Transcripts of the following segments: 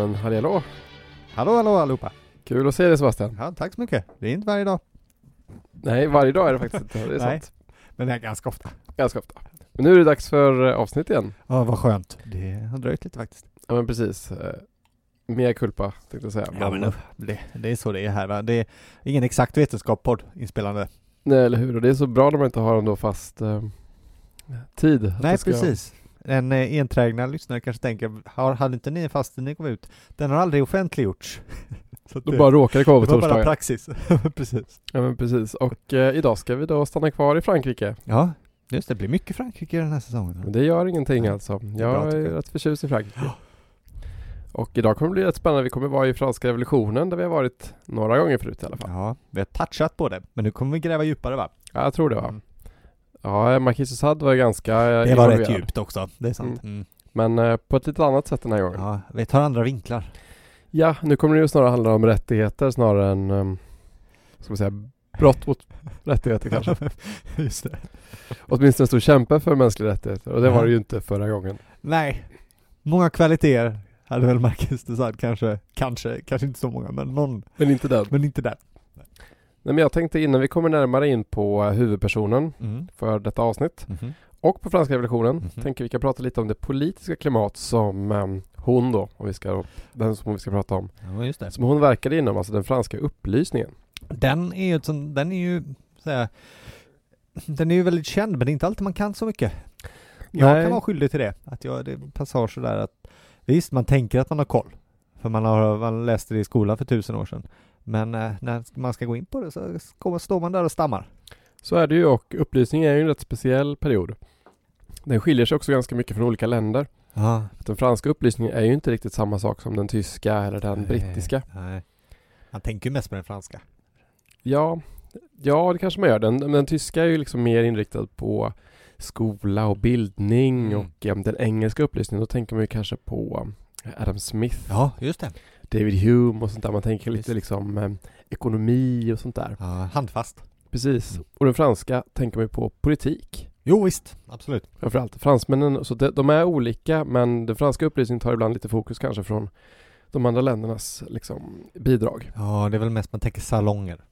Men hallå, Hallå, hallå allihopa! Kul att se dig Sebastian. Ja, tack så mycket. Det är inte varje dag. Nej, varje dag är det faktiskt inte. Det är Nej. sant. Men det är ganska ofta. Ganska ofta. Men nu är det dags för eh, avsnitt igen. Ja, vad skönt. Det har dröjt lite faktiskt. Ja, men precis. Eh, Mer kulpa, tänkte jag säga. Ja, men det, det är så det är här va. Det är ingen exakt vetenskap podd inspelande. Nej, eller hur? Och det är så bra när man inte har en då fast eh, tid. Nej, precis. En eh, enträgna lyssnare kanske tänker, har, hade inte ni en fast tid när ni kom ut? Den har aldrig offentliggjorts. så Då bara råkar det komma det på var bara praxis. precis. Ja, men precis. Och eh, idag ska vi då stanna kvar i Frankrike. Ja, just det. Det blir mycket Frankrike den här säsongen. Men det gör ingenting Nej, alltså. är bra, Jag är tycker jag. rätt förtjust i Frankrike. Och idag kommer det bli rätt spännande. Vi kommer vara i franska revolutionen där vi har varit några gånger förut i alla fall. Ja, vi har touchat på det. Men nu kommer vi gräva djupare va? Ja, jag tror det va. Mm. Ja, Marquis de Sade var ju ganska Det var rätt djupt också. Det är sant. Mm. Men eh, på ett lite annat sätt den här gången. Ja, Ja, vi tar andra vinklar. nu kommer det ju snarare handla om rättigheter snarare än, um, ska man säga, brott mot rättigheter kanske. Just det. Åtminstone stod kämpa för mänskliga rättigheter och det var Ja. det ju inte förra gången. Nej. Många kvaliteter hade väl Marcus de Sade kanske. Kanske, kanske inte så många, men någon. Men inte den. Men inte där. Nej, men jag tänkte innan vi kommer närmare in på eh, huvudpersonen Mm. för detta avsnitt Mhm. och på franska revolutionen Mhm. tänker vi kan prata lite om det politiska klimat som um, hon då, om vi ska, den som vi ska prata om, Ja, som hon verkade inom, alltså den franska upplysningen. Den är ju, den är ju, här, den är ju väldigt känd, men det är inte alltid man kan så mycket. Jag Nej. kan vara skyldig till det. Att jag, det är passager där att, visst, man tänker att man har koll. För man har, man läste det i skolan för tusen år sedan. Men eh, när man ska gå in på det så står man där och stammar. Så är det ju och upplysning är ju en rätt speciell period. Den skiljer sig också ganska mycket från olika länder. Ja. Den franska upplysningen är ju inte riktigt samma sak som den tyska eller den brittiska. Nej. Man tänker ju mest på den franska. Ja, ja det kanske man gör. Den, den tyska är ju liksom mer inriktad på skola och bildning Mm. och eh, den engelska upplysningen, då tänker man ju kanske på eh, Adam Smith, Ja, just det. David Hume och sånt där. Man tänker lite liksom eh, ekonomi och sånt där. Ja, handfast. Precis. Mm. Och den franska tänker man ju på politik. Jo, visst. Absolut. Framförallt fransmännen, så de, de är olika men den franska upplysningen tar ibland lite fokus kanske från de andra ländernas liksom, bidrag. Ja, det är väl mest man tänker salonger.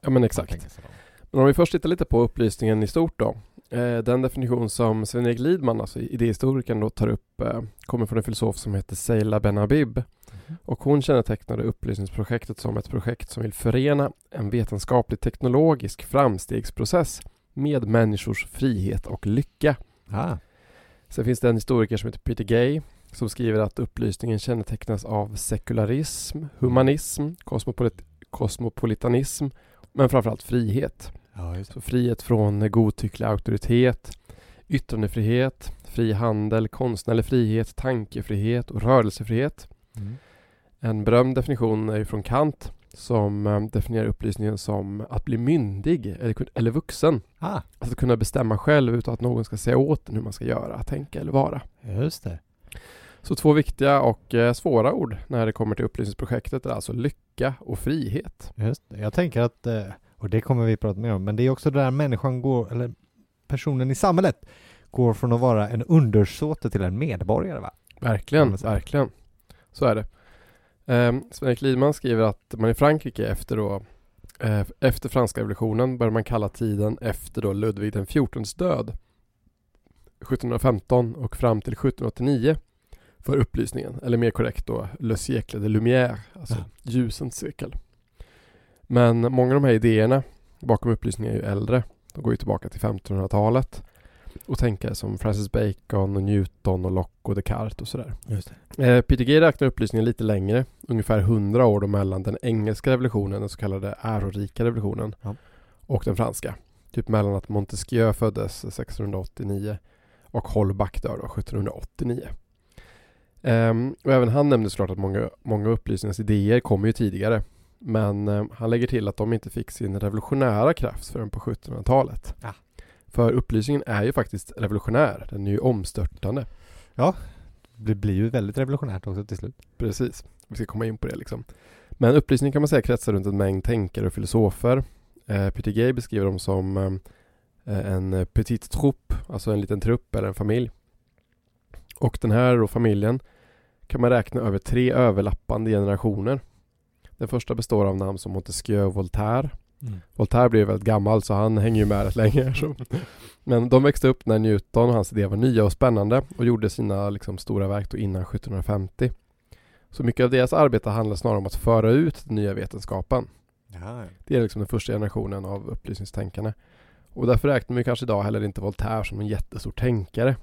Ja men exakt. Men om vi först tittar lite på upplysningen i stort då. Eh, den definition som Sven-Erik Lidman, alltså idéhistorikern då, tar upp eh, kommer från en filosof som heter Seila Ben Habib. Och hon kännetecknade upplysningsprojektet som ett projekt som vill förena en vetenskaplig teknologisk framstegsprocess med människors frihet och lycka. Ah. Sen finns det en historiker som heter Peter Gay som skriver att upplysningen kännetecknas av sekularism, humanism, kosmopolit- kosmopolitanism men framförallt frihet. Ja, Så frihet från godtycklig auktoritet, yttrandefrihet, fri handel, konstnärlig frihet, tankefrihet och rörelsefrihet. Mm. En berömd definition är från Kant som eh, definierar upplysningen som att bli myndig eller, eller vuxen. Ah, Alltså att kunna bestämma själv utan att någon ska säga åt en hur man ska göra, tänka eller vara. just det. Så två viktiga och eh, svåra ord när det kommer till upplysningsprojektet är alltså lycka och frihet. Just det. Jag tänker att, eh, och det kommer vi prata mer om, men det är också där människan går, eller personen i samhället går från att vara en undersåte till en medborgare va? Verkligen, verkligen. Så är det. Um, Sven-Erik Lidman skriver att man i Frankrike efter då eh, efter franska revolutionen började man kalla tiden efter då Ludvig den XIVs död 1715 och fram till 1789 för upplysningen, eller mer korrekt då Le siècle de lumière, alltså Ja. ljusens sekel. Men många av de här idéerna bakom upplysningen är ju äldre. De går ju tillbaka till 1500-talet och tänkare som Francis Bacon och Newton och Locke och Descartes och sådär. Just det. Eh, Peter Gay räknar upplysningen lite längre, ungefär 100 år mellan den engelska revolutionen, den så kallade ärorika revolutionen, Ja. och den franska. Typ mellan att Montesquieu föddes 1689 och Holbach dör då 1789. Ehm, och även han nämnde såklart att många, många upplysningens idéer kommer ju tidigare. Men eh, han lägger till att de inte fick sin revolutionära kraft förrän på 1700-talet. Ja. För upplysningen är ju faktiskt revolutionär, den är ju omstörtande. Det blir ju väldigt revolutionärt också till slut. Precis, vi ska komma in på det liksom. Men upplysning kan man säga kretsar runt en mängd tänkare och filosofer. Eh, Peter Gay beskriver dem som eh, en petit troupe, alltså en liten trupp eller en familj. Och den här då familjen kan man räkna över tre överlappande generationer. Den första består av namn som Montesquieu och Voltaire. Mm. Voltaire blev väldigt gammal så han hänger ju med rätt länge. Så. Men de växte upp när Newton och hans idéer var nya och spännande och gjorde sina liksom, stora verk innan 1750. Så mycket av deras arbete handlar snarare om att föra ut den nya vetenskapen. Ja, Det är liksom den första generationen av upplysningstänkande. Och därför räknar man kanske idag heller inte Voltaire som en jättestor tänkare.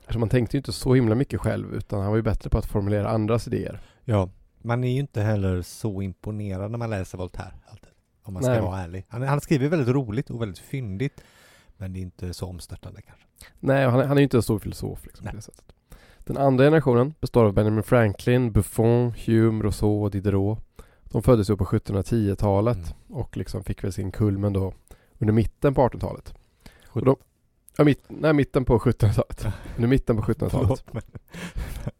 Eftersom man tänkte ju inte så himla mycket själv utan han var ju bättre på att formulera andras idéer. ja, man är ju inte heller så imponerad när man läser Voltaire alltid. Om man ska Nej. vara ärlig. Han, han skriver väldigt roligt och väldigt fyndigt. Men det är inte så omstörtande kanske. Nej, han, han är ju inte en stor filosof liksom, på det sättet. Den andra generationen består av Benjamin Franklin, Buffon, Hume, Rousseau och Diderot. De föddes ju på 1710-talet Mm. och liksom fick väl sin kulmen då under mitten på 1800-talet. Sjut- då- Ja, mitt, nej, mitten på 1700-talet. Under mitten på 1700-talet. Förlåt, men-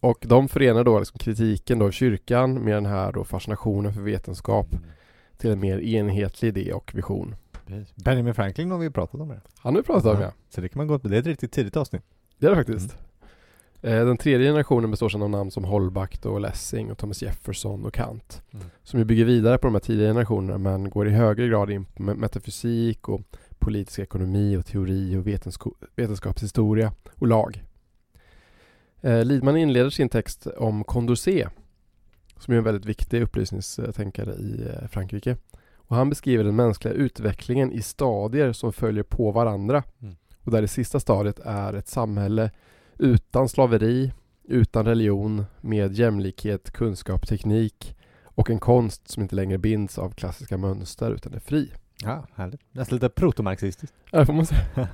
Och de förenar då liksom kritiken då av kyrkan med den här då fascinationen för vetenskap till en mer enhetlig idé och vision. Precis. Benjamin Franklin har vi pratat om det. Han har vi pratat om ja. Så det kan man gå Det är ett riktigt tidigt avsnitt. Det är det faktiskt. Eh, Den tredje generationen består sedan av namn som Holbach och Lessing och Thomas Jefferson och Kant. Mm. Som ju bygger vidare på de här tidigare generationerna men går i högre grad in på me- metafysik och politisk ekonomi och teori och vetensko- vetenskapshistoria och lag. Eh, Lidman inleder sin text om Condorcet som är en väldigt viktig upplysningstänkare i eh, Frankrike. Och han beskriver den mänskliga utvecklingen i stadier som följer på varandra. Mm. Och där det sista stadiet är ett samhälle utan slaveri, utan religion, med jämlikhet, kunskap, teknik och en konst som inte längre binds av klassiska mönster utan är fri. Ja, härligt. Nästan lite protomarxistiskt. Ja, det får man säga.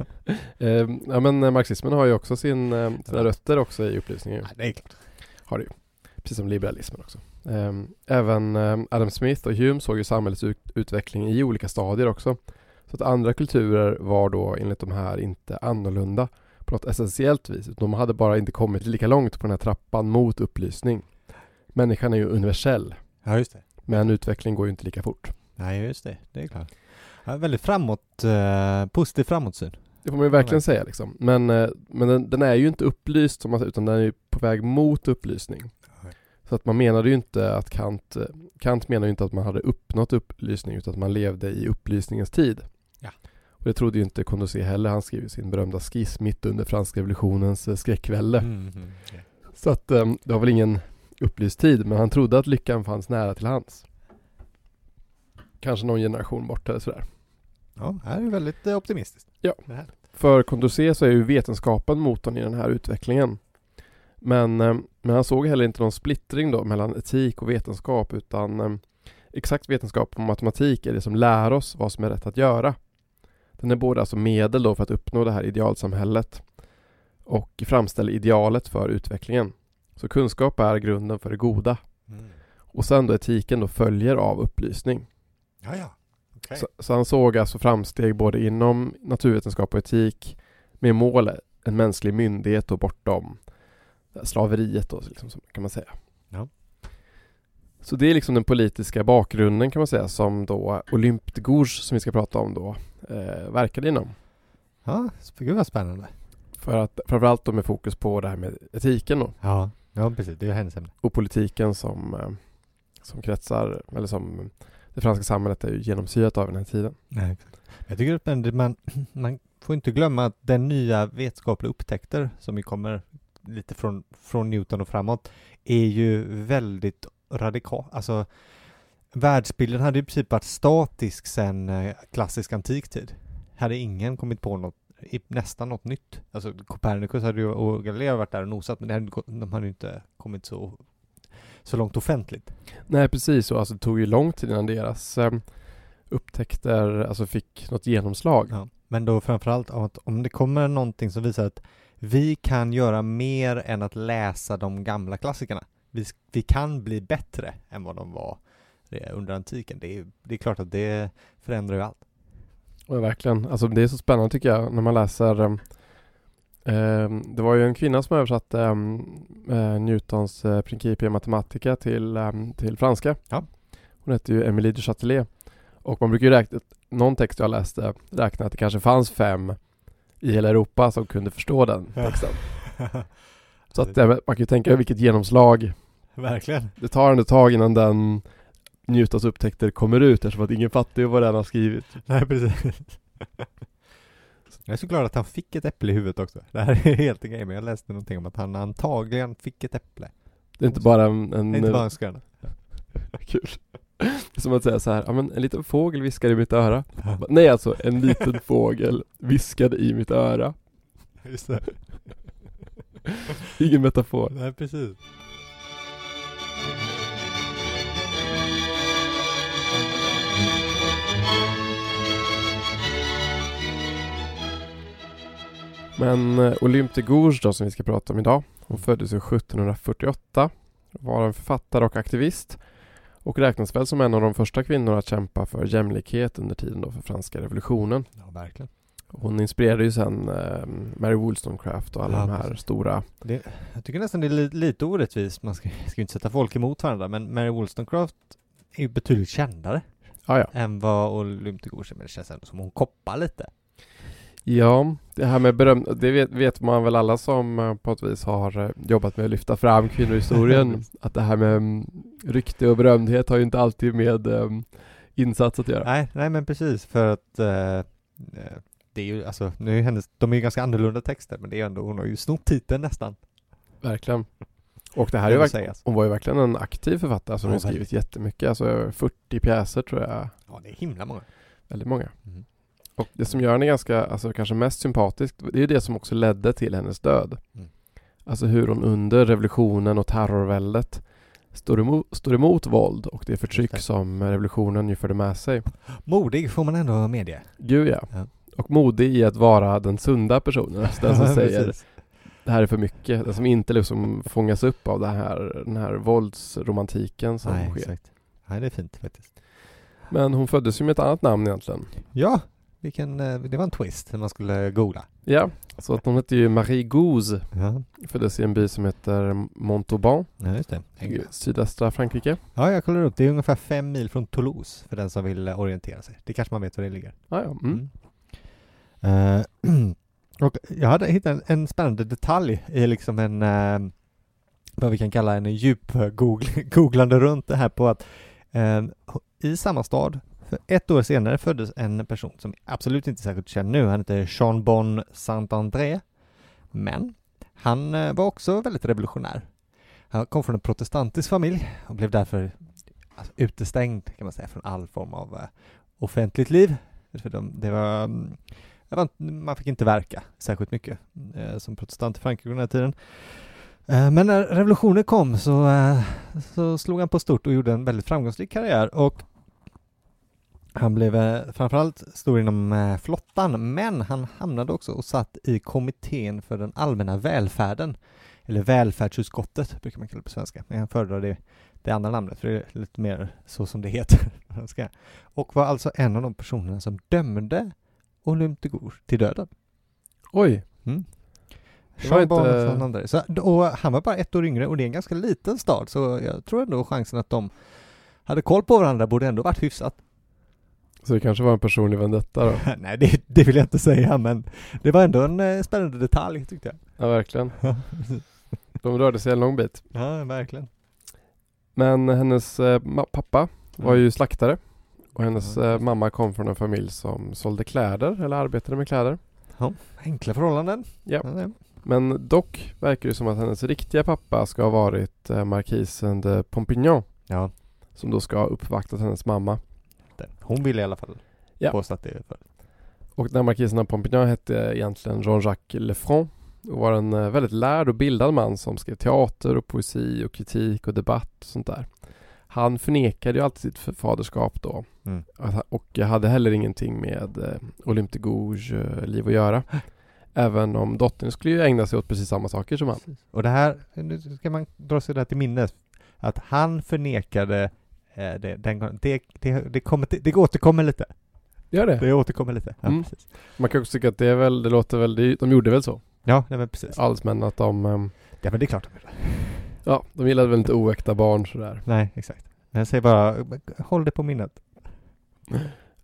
eh, ja, men eh, marxismen har ju också sin, eh, sina Ja. rötter också i upplysningen. Ja, det är klart. Har det ju. Precis som liberalismen också. Eh, även eh, Adam Smith och Hume såg ju samhällets ut- utveckling i olika stadier också. Så att andra kulturer var då enligt de här inte annorlunda på något essentiellt vis. De hade bara inte kommit lika långt på den här trappan mot upplysning. Människan är ju universell, Ja, just det. men utveckling går ju inte lika fort. Nej, just det. Det är klart. Ja, väldigt framåt, eh, positiv framåtsyn. Det får man ju verkligen säga liksom. Men, eh, men den, den är ju inte upplyst som man, utan den är ju på väg mot upplysning. Så att man menade ju inte att Kant, Kant menar ju inte att man hade uppnått upplysning utan att man levde i upplysningens tid. Ja. Och det trodde ju inte Condorcet heller. Han skrev sin berömda skiss mitt under franska revolutionens eh, skräckvälde. Mm, mm. Så att eh, det var väl ingen upplyst tid men han trodde att lyckan fanns nära till hands. Kanske någon generation bort eller sådär. Ja, det är väldigt eh, optimistiskt. Ja. Här. För Condorcet så är ju vetenskapen motorn i den här utvecklingen. Men, eh, men han såg heller inte någon splittring då mellan etik och vetenskap utan eh, exakt vetenskap och matematik är det som lär oss vad som är rätt att göra. Den är både alltså medel då för att uppnå det här idealsamhället och framställer idealet för utvecklingen. Så kunskap är grunden för det goda. Mm. Och sen då etiken då följer av upplysning. Ja, ja. Okej. Så, så han såg alltså framsteg både inom naturvetenskap och etik med mål en mänsklig myndighet och bortom slaveriet då, liksom, som- kan man säga. Ja. Så det är liksom den politiska bakgrunden kan man säga som då Olympe de Gouges som vi ska prata om då eh, verkade inom. Ja, gud vad spännande. För att framförallt då med fokus på det här med etiken då Ja, ja precis. Det är hennes ämne. och politiken som, eh, som kretsar, eller som det franska samhället är ju genomsyrat av den här tiden. Nej. Jag tycker att man, man, får inte glömma att den nya vetenskapliga upptäckter som ju kommer lite från, från Newton och framåt är ju väldigt radikal. Alltså världsbilden hade i princip varit statisk sedan eh, klassisk antiktid. Hade ingen kommit på något, nästan något nytt. Alltså Copernicus hade ju, och Galileo varit där och nosat men hade, de hade ju inte kommit så, så långt offentligt. Nej precis så, alltså det tog ju lång tid innan deras eh, upptäckter alltså fick något genomslag. Ja. Men då framförallt om att om det kommer någonting som visar att vi kan göra mer än att läsa de gamla klassikerna. Vi, vi kan bli bättre än vad de var eh, under antiken. Det är, det är klart att det förändrar ju allt. Och verkligen, alltså det är så spännande tycker jag när man läser eh, eh, Det var ju en kvinna som översatte eh, eh, Newtons eh, Principia Mathematica till, eh, till franska. Ja. Hon hette ju Emilie du Châtelet. Och man brukar ju räkna, någon text jag läste räkna att det kanske fanns fem i hela Europa som kunde förstå den texten. Så att man kan ju tänka vilket genomslag Verkligen. det tar ändå tag innan den Newtons upptäckter kommer ut eftersom att ingen fattar ju vad den har skrivit. Nej, precis. Jag är så glad att han fick ett äpple i huvudet också. Det här är helt en grej, men jag läste någonting om att han antagligen fick ett äpple. Det är inte bara en, en Det är inte bara en skröna. kul. Det är som att säga så här, ja men en liten fågel viskade i mitt öra. Nej alltså, en liten fågel viskade i mitt öra. Just det. Ingen metafor. Nej, precis. Men eh, Olympe Gouges då som vi ska prata om idag. Hon föddes ju 1748. Var en författare och aktivist. Och räknas väl som en av de första kvinnorna att kämpa för jämlikhet under tiden då för franska revolutionen. Ja, verkligen. Hon inspirerade ju sen eh, Mary Wollstonecraft och alla Ja, de här precis. stora Det, jag tycker nästan det är li, lite orättvist. Man ska, ska ju inte sätta folk emot varandra, men Mary Wollstonecraft är ju betydligt kändare Ja, ja. än vad Gouges är, men det känns ändå som hon koppar lite. Ja, det här med beröm, det vet, vet man väl alla som eh, på ett vis har eh, jobbat med att lyfta fram kvinnohistorien. att det här med mm, rykte och berömdhet har ju inte alltid med um, insats att göra. Nej, nej men precis för att eh, det är ju alltså, nu är hennes, de är ju ganska annorlunda texter, men det är ändå, hon har ju snott titeln nästan. Verkligen. Och det här är ju verkligen, hon var ju verkligen en aktiv författare. Alltså hon har skrivit jättemycket, alltså 40 pjäser tror jag. Ja, det är himla många. Väldigt många. Mm. Och det som gör henne ganska, alltså kanske mest sympatisk, det är det som också ledde till hennes död. Mm. Alltså hur hon under revolutionen och terrorväldet står emot, står emot våld och det förtryck som revolutionen ju förde med sig. Modig får man ändå medge. Gud ja. Ja. Och modig i att vara den sunda personen. Alltså den som Ja, säger det här är för mycket. Den som inte liksom fångas upp av det här, den här våldsromantiken som Nej, sker. exakt. Nej, det är fint faktiskt. Men hon föddes ju med ett annat namn egentligen. Ja, vilken, eh, det var en twist när man skulle googla. Ja, så att hon hette ju Marie Gouze. Ja, Föddes i en by som heter Montauban ja just det. i sydöstra Frankrike. Ja, jag kollar upp. Det är ungefär fem mil från Toulouse för den som vill eh, orientera sig. Det kanske man vet var det ligger. Ah, ja. mm. Eh, och jag hade hittat en, en spännande detalj i liksom en, eh, vad vi kan kalla en djup googl- googlande runt det här på att eh, i samma stad, ett år senare föddes en person som absolut inte är särskilt känd nu, han heter Jean Bon Saint-André, men han eh, var också väldigt revolutionär. Han kom från en protestantisk familj och blev därför alltså, utestängd kan man säga från all form av eh, offentligt liv. För de, det var, mm, det var, man fick inte verka särskilt mycket eh, som protestant i Frankrike under den här tiden. Men när revolutionen kom så, så slog han på stort och gjorde en väldigt framgångsrik karriär och han blev eh, framförallt stor inom eh, flottan, men han hamnade också och satt i kommittén för den allmänna välfärden, eller välfärdsutskottet brukar man kalla det på svenska, men jag föredrar det, det andra namnet för det är lite mer så som det heter på svenska. Och var alltså en av de personerna som dömde Olympe de Gouges till döden. Oj, Mm. Jean Bon inte-. Så, och han var bara ett år yngre och det är en ganska liten stad så jag tror ändå chansen att de hade koll på varandra borde ändå varit hyfsat. Så det kanske var en personlig vendetta då? Nej, det, det vill jag inte säga, men det var ändå en eh, spännande detalj tyckte jag. Ja, verkligen. De rörde sig en lång bit. ja, verkligen. Men hennes eh, pappa var Mm. ju slaktare. Och hennes Ja, eh, mamma kom från en familj som sålde kläder eller arbetade med kläder. Enkla förhållanden. Ja. ja. Men dock verkar det som att hennes riktiga pappa ska ha varit eh, markisen de Pompignan. ja. Som då ska ha uppvaktat hennes mamma. Det. Hon ville i alla fall Ja. påstå att det är för. Och den här markisen av Pompignan hette egentligen Jean-Jacques Lefranc. Och var en eh, väldigt lärd och bildad man som skrev teater och poesi och kritik och debatt och sånt där. Han förnekade ju alltid sitt faderskap då. Mm. Och hade heller ingenting med eh, Olympe de Gouges eh, liv att göra. Även om dottern skulle ju ägna sig åt precis samma saker som han. Och det här, nu ska man dra sig det här till minnes, att han förnekade det, den, det, det, det, kommer, det återkommer lite. Gör det? Det återkommer lite. Ja, Mm. precis. Man kan också tycka att det är väl, det låter väl, det, de gjorde väl så. Ja, nej, men precis. Allsmän att de, ehm, Ja, men det är klart de gör det. ja, de gillade väl inte oäkta barn sådär. Nej, exakt. Men jag säger bara, håll det på minnet.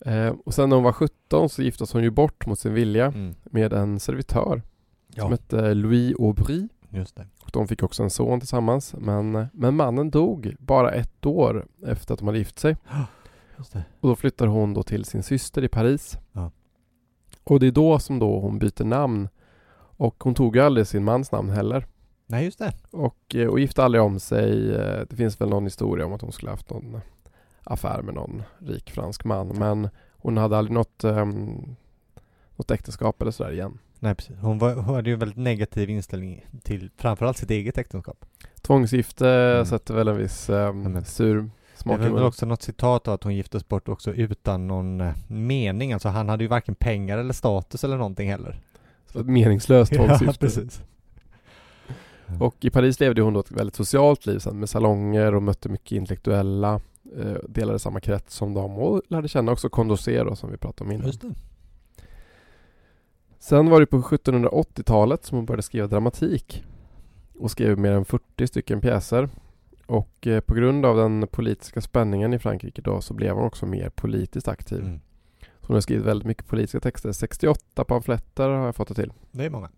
Eh, och sen när hon var 17 så giftes hon ju bort mot sin vilja Mm. med en servitör som Ja. hette Louis Aubry. Just det. Och de fick också en son tillsammans. Men, men mannen dog bara ett år efter att de hade gift sig. Och då flyttar hon då till sin syster i Paris. Ja. Och det är då som då hon byter namn. Och hon tog ju aldrig sin mans namn heller. Nej, just det. Och, eh, och gifte aldrig om sig. Eh, Det finns väl någon historia om att hon skulle haft någon affär med någon rik fransk man. Men hon hade aldrig något, um, något äktenskap eller sådär igen. Nej, precis. Hon, var, hon hade ju en väldigt negativ inställning till framförallt sitt eget äktenskap. Tvångsgifte Mm. sätter väl en viss um, Ja, men- sur Det smak i väl munnen. också något citat av att hon giftes bort också utan någon eh, mening. Alltså han hade ju varken pengar eller status eller någonting heller. Så ett meningslöst tvångsgifte. precis. Och i Paris levde hon då ett väldigt socialt liv sen med salonger och mötte mycket intellektuella. Eh, delade samma krets som dem och lärde känna också Condorcet som vi pratade om innan. Just det. Sen var det på 1780-talet som hon började skriva dramatik. Och skrev mer än 40 stycken pjäser. Och eh, på grund av den politiska spänningen i Frankrike då så blev hon också mer politiskt aktiv. Mm. Så hon har skrivit väldigt mycket politiska texter. 68 pamfletter har jag fått det till. Det är många.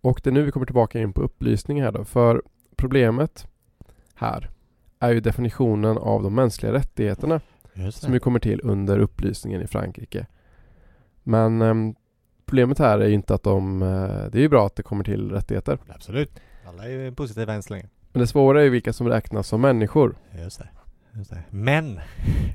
Och det är nu vi kommer tillbaka in på upplysning här då. För problemet här är ju definitionen av de mänskliga rättigheterna som ju kommer till under upplysningen i Frankrike. Men ehm, problemet här är ju inte att de... eh, det är ju bra att det kommer till rättigheter. Absolut. Alla är ju positiva än så länge. Men det svåra är ju vilka som räknas som människor. Just det. Just det. Men!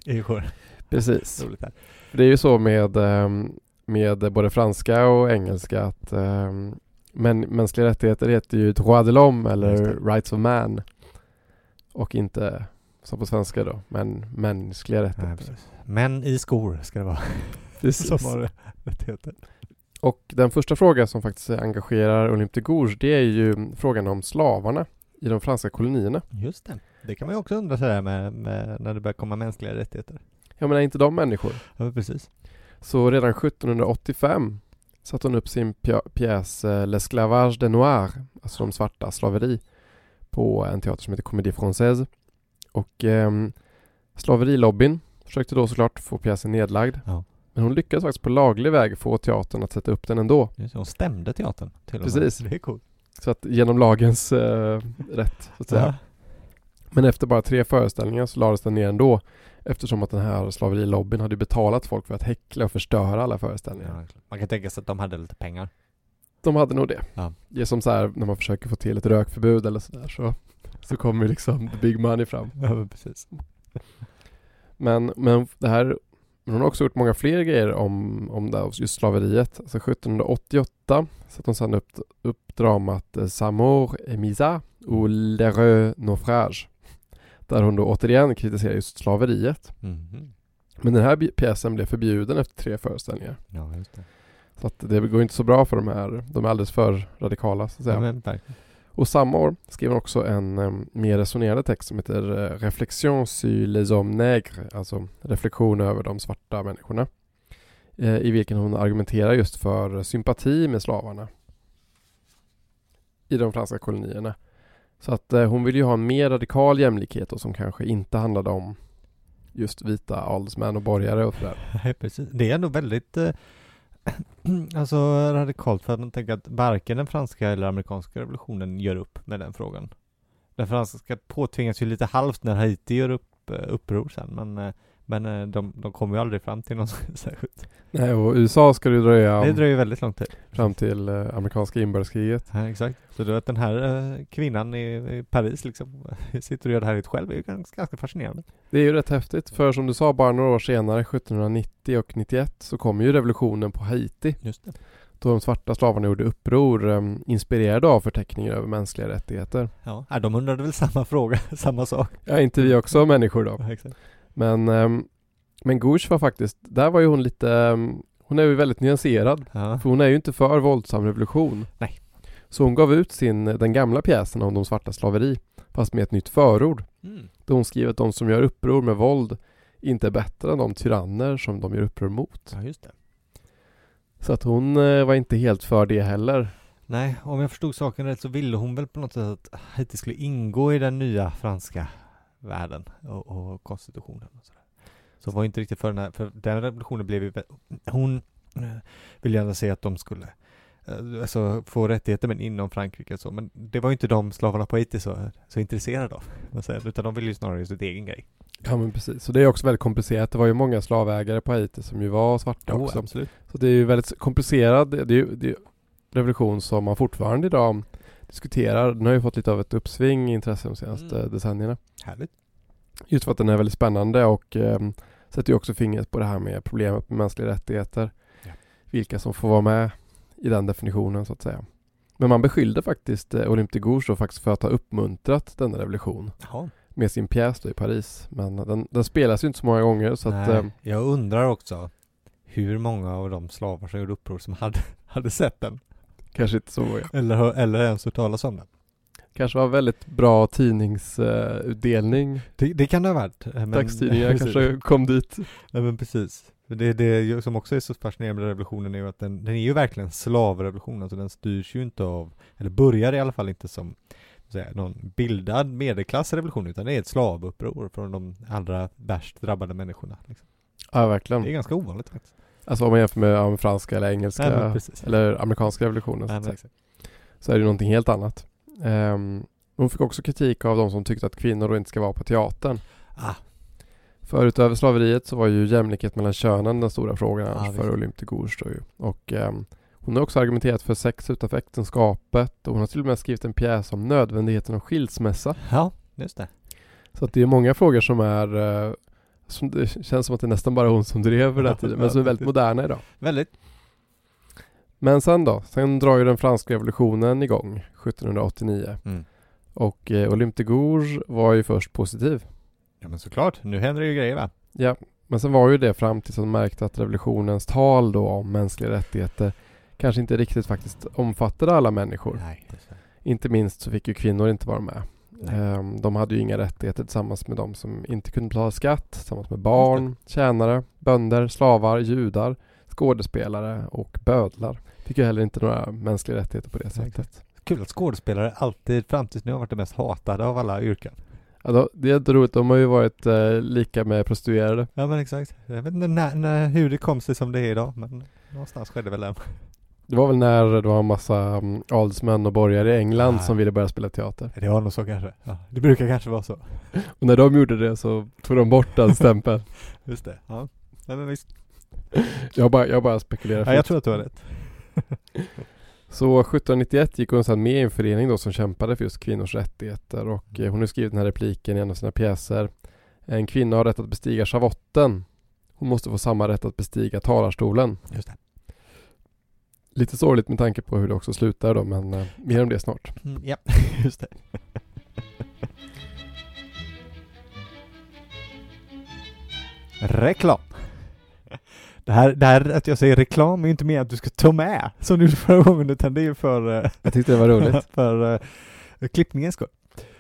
är ju skor. Precis. Det är ju så med, ehm, med både franska och engelska att ehm, men, mänskliga rättigheter heter ju droit de l'homme eller rights of man. Och inte som på svenska då, men mänskliga Nej, rättigheter. precis. Men i skor ska det vara. Precis. Som har rättigheter. Och den första frågan som faktiskt engagerar Olympe de Gouges det är ju frågan om slavarna i de franska kolonierna. Just det. Det kan man ju också undra sådär med, med när det börjar komma mänskliga rättigheter. Jag menar inte de människor? Ja, precis. Så redan 1785 satte hon upp sin pjäs eh, L'Esclavage de Noir, alltså de svarta slaveri, på en teater som heter Comédie Française. Och ehm, slaverilobbyn försökte då såklart få pjäsen nedlagd. Ja. Men hon lyckades faktiskt på laglig väg få teatern att sätta upp den ändå. Just. Hon stämde teatern till och med. Precis. Det är coolt. Så att genom lagens eh, rätt, så att säga. Ja. Men efter bara tre föreställningar så lades den ner ändå. Eftersom att den här slaverilobbyn hade betalat folk för att häckla och förstöra alla föreställningar. Ja, man kan tänka sig att de hade lite pengar. De hade nog det. Ja. Det är som så här när man försöker få till ett rökförbud eller sådär så, så kommer liksom the big money fram. Ja, precis. Men, men det här, men hon har också gjort många fler grejer om, om det, just slaveriet. Alltså 1788 satte hon sedan upp, upp dramat eh, Samour et Misa ou L'heureux naufrage. Där hon då återigen kritiserar just slaveriet. Mhm. Men den här pjäsen blev förbjuden efter tre föreställningar. Ja, just det. Så att det går inte så bra för de här. De är alldeles för radikala så att säga. Ja. Och samma år skrev han också en um, mer resonerande text som heter eh, Reflexion sur les hommes nègres, alltså reflektion över de svarta människorna. uh, I vilken hon argumenterar just för sympati med slavarna i de franska kolonierna. Så att uh, hon vill ju ha en mer radikal jämlikhet och som kanske inte handlade om just vita adelsmän och borgare och sådär. Precis. Det är ändå väldigt eh, alltså radikalt för att man tänker att varken den franska eller amerikanska revolutionen gör upp med den frågan. Den franska påtvingas ju lite halvt när Haiti gör upp eh, uppror sen men eh, men eh, de, de kommer ju aldrig fram till någon särskilt. Nej, och USA ska det ju dröja Det dröjer väldigt lång tid. fram till eh, amerikanska inbördeskriget. Ja, exakt. Så då att den här eh, kvinnan i, i Paris liksom sitter och gör det här själv är ju ganska, ganska fascinerande. Det är ju rätt häftigt för som du sa bara några år senare 1790 och 91 så kom ju revolutionen på Haiti Just det. då de svarta slavarna gjorde uppror um, inspirerade av förteckningen över mänskliga rättigheter. Ja, ja, de undrade väl samma fråga, samma sak. Ja, inte vi också människor då. Ja, exakt. Men, um, men Gouche var faktiskt, där var ju hon lite, um, hon är ju väldigt nyanserad. Ja. För hon är ju inte för våldsam revolution. Nej. Så hon gav ut sin, den gamla pjäsen om de svarta slaveri fast med ett nytt förord. Mm. Där hon skriver att de som gör uppror med våld inte är bättre än de tyranner som de gör uppror mot. ja, just det. Så att hon eh, var inte helt för det heller. Nej, om jag förstod saken rätt så ville hon väl på något sätt att Haiti skulle ingå i den nya franska världen och, och konstitutionen och sådär. Så var inte riktigt för den här, för den revolutionen blev ju, hon eh, ville gärna se att de skulle eh, alltså få rättigheter men inom Frankrike och så, men det var ju inte de slavarna på Haiti så, så intresserade av, utan de ville ju snarare göra sitt egen grej. Ja men precis, så det är också väldigt komplicerat. Det var ju många slavägare på Haiti som ju var svarta också. absolut. Så det är ju väldigt komplicerat. Det är ju det är revolution som man fortfarande idag diskuterar. Den har ju fått lite av ett uppsving i intresse de senaste Mm. decennierna. Härligt. Just för att den är väldigt spännande och eh, sätter ju också fingret på det här med problemet med mänskliga rättigheter. Ja. Vilka som får vara med i den definitionen så att säga. Men man beskyllde faktiskt eh, Olympe de Gouges faktiskt för att ha uppmuntrat denna revolution Jaha. med sin pjäs då i Paris. Men den, den spelas ju inte så många gånger så att Nej, eh, jag undrar också hur många av de slavar som gjorde uppror som hade, hade sett den, kanske inte så många. eller, eller ens hört talas om den. Kanske var väldigt bra tidningsutdelning. Det, det kan det ha varit. eh, men- Dagstidningar kanske kom dit. Ja men precis. Det, det som också är så fascinerande med revolutionen är ju att den, den är ju verkligen slavrevolution, alltså den styrs ju inte av, eller börjar i alla fall inte som säga, någon bildad medelklassrevolution utan det är ett slavuppror från de allra värst drabbade människorna. Liksom. Ja Det är verkligen. ganska ovanligt faktiskt. Alltså om man jämför med ja, franska eller engelska Nej, eller amerikanska revolutionen så, Nej, så är det någonting helt annat. Ehm, hon fick också kritik av de som tyckte att kvinnor då inte ska vara på teatern. Ah. För utöver slaveriet så var ju jämlikhet mellan könen den stora frågan annars för. Olympe Gouges då ju. Och ehm, hon har också argumenterat för sex utanför äktenskapet och hon har till och med skrivit en pjäs om nödvändigheten av skilsmässa. Ja, just det. Så att det är många frågor som är eh, som det känns som att det är nästan bara hon som drev den här tiden, men som är väldigt moderna idag. Väldigt. Men sen då? Sen drar ju den franska revolutionen igång 1789 Mm. och eh, Olympe de Gouges var ju först positiv. Ja men såklart, nu händer det ju grejer va? Ja, men sen var ju det fram tills de märkte att revolutionens tal då om mänskliga rättigheter kanske inte riktigt faktiskt omfattade alla människor. Nej. Inte minst så fick ju kvinnor inte vara med. Ehm, De hade ju inga rättigheter tillsammans med de som inte kunde betala skatt, tillsammans med barn, tjänare, bönder, slavar, judar, skådespelare och bödlar. Fick ju heller inte några mänskliga rättigheter på det sättet. Kul att skådespelare alltid fram tills nu har varit det mest hatade av alla yrken. Ja, då, det är inte roligt, de har ju varit eh, lika med prostituerade. Ja men exakt. Jag vet inte när, när, hur det kom sig som det är idag men någonstans skedde väl det. Det var väl när det var en massa um, adelsmän och borgare i England Ah. som ville börja spela teater. Det var nog så kanske. Ja, det brukar kanske vara så. Och när de gjorde det så tog de bort den stämpeln. Just det. Ja. Nej, men visst. Jag bara, jag bara spekulerar. Ja, jag tror att du har rätt. Så 1791 gick hon sedan med i en förening då som kämpade för just kvinnors rättigheter och eh, hon har skrivit den här repliken i en av sina pjäser. En kvinna har rätt att bestiga schavotten. Hon måste få samma rätt att bestiga talarstolen. Just det. Lite sorgligt med tanke på hur det också slutar då men eh, mer om det snart. Mm, ja, just det. Reklam. Det här, det här att jag säger reklam är ju inte mer att du ska ta med som du gjorde förra gången utan det är ju för, eh, Jag tyckte det var roligt. för uh, klippningens skull.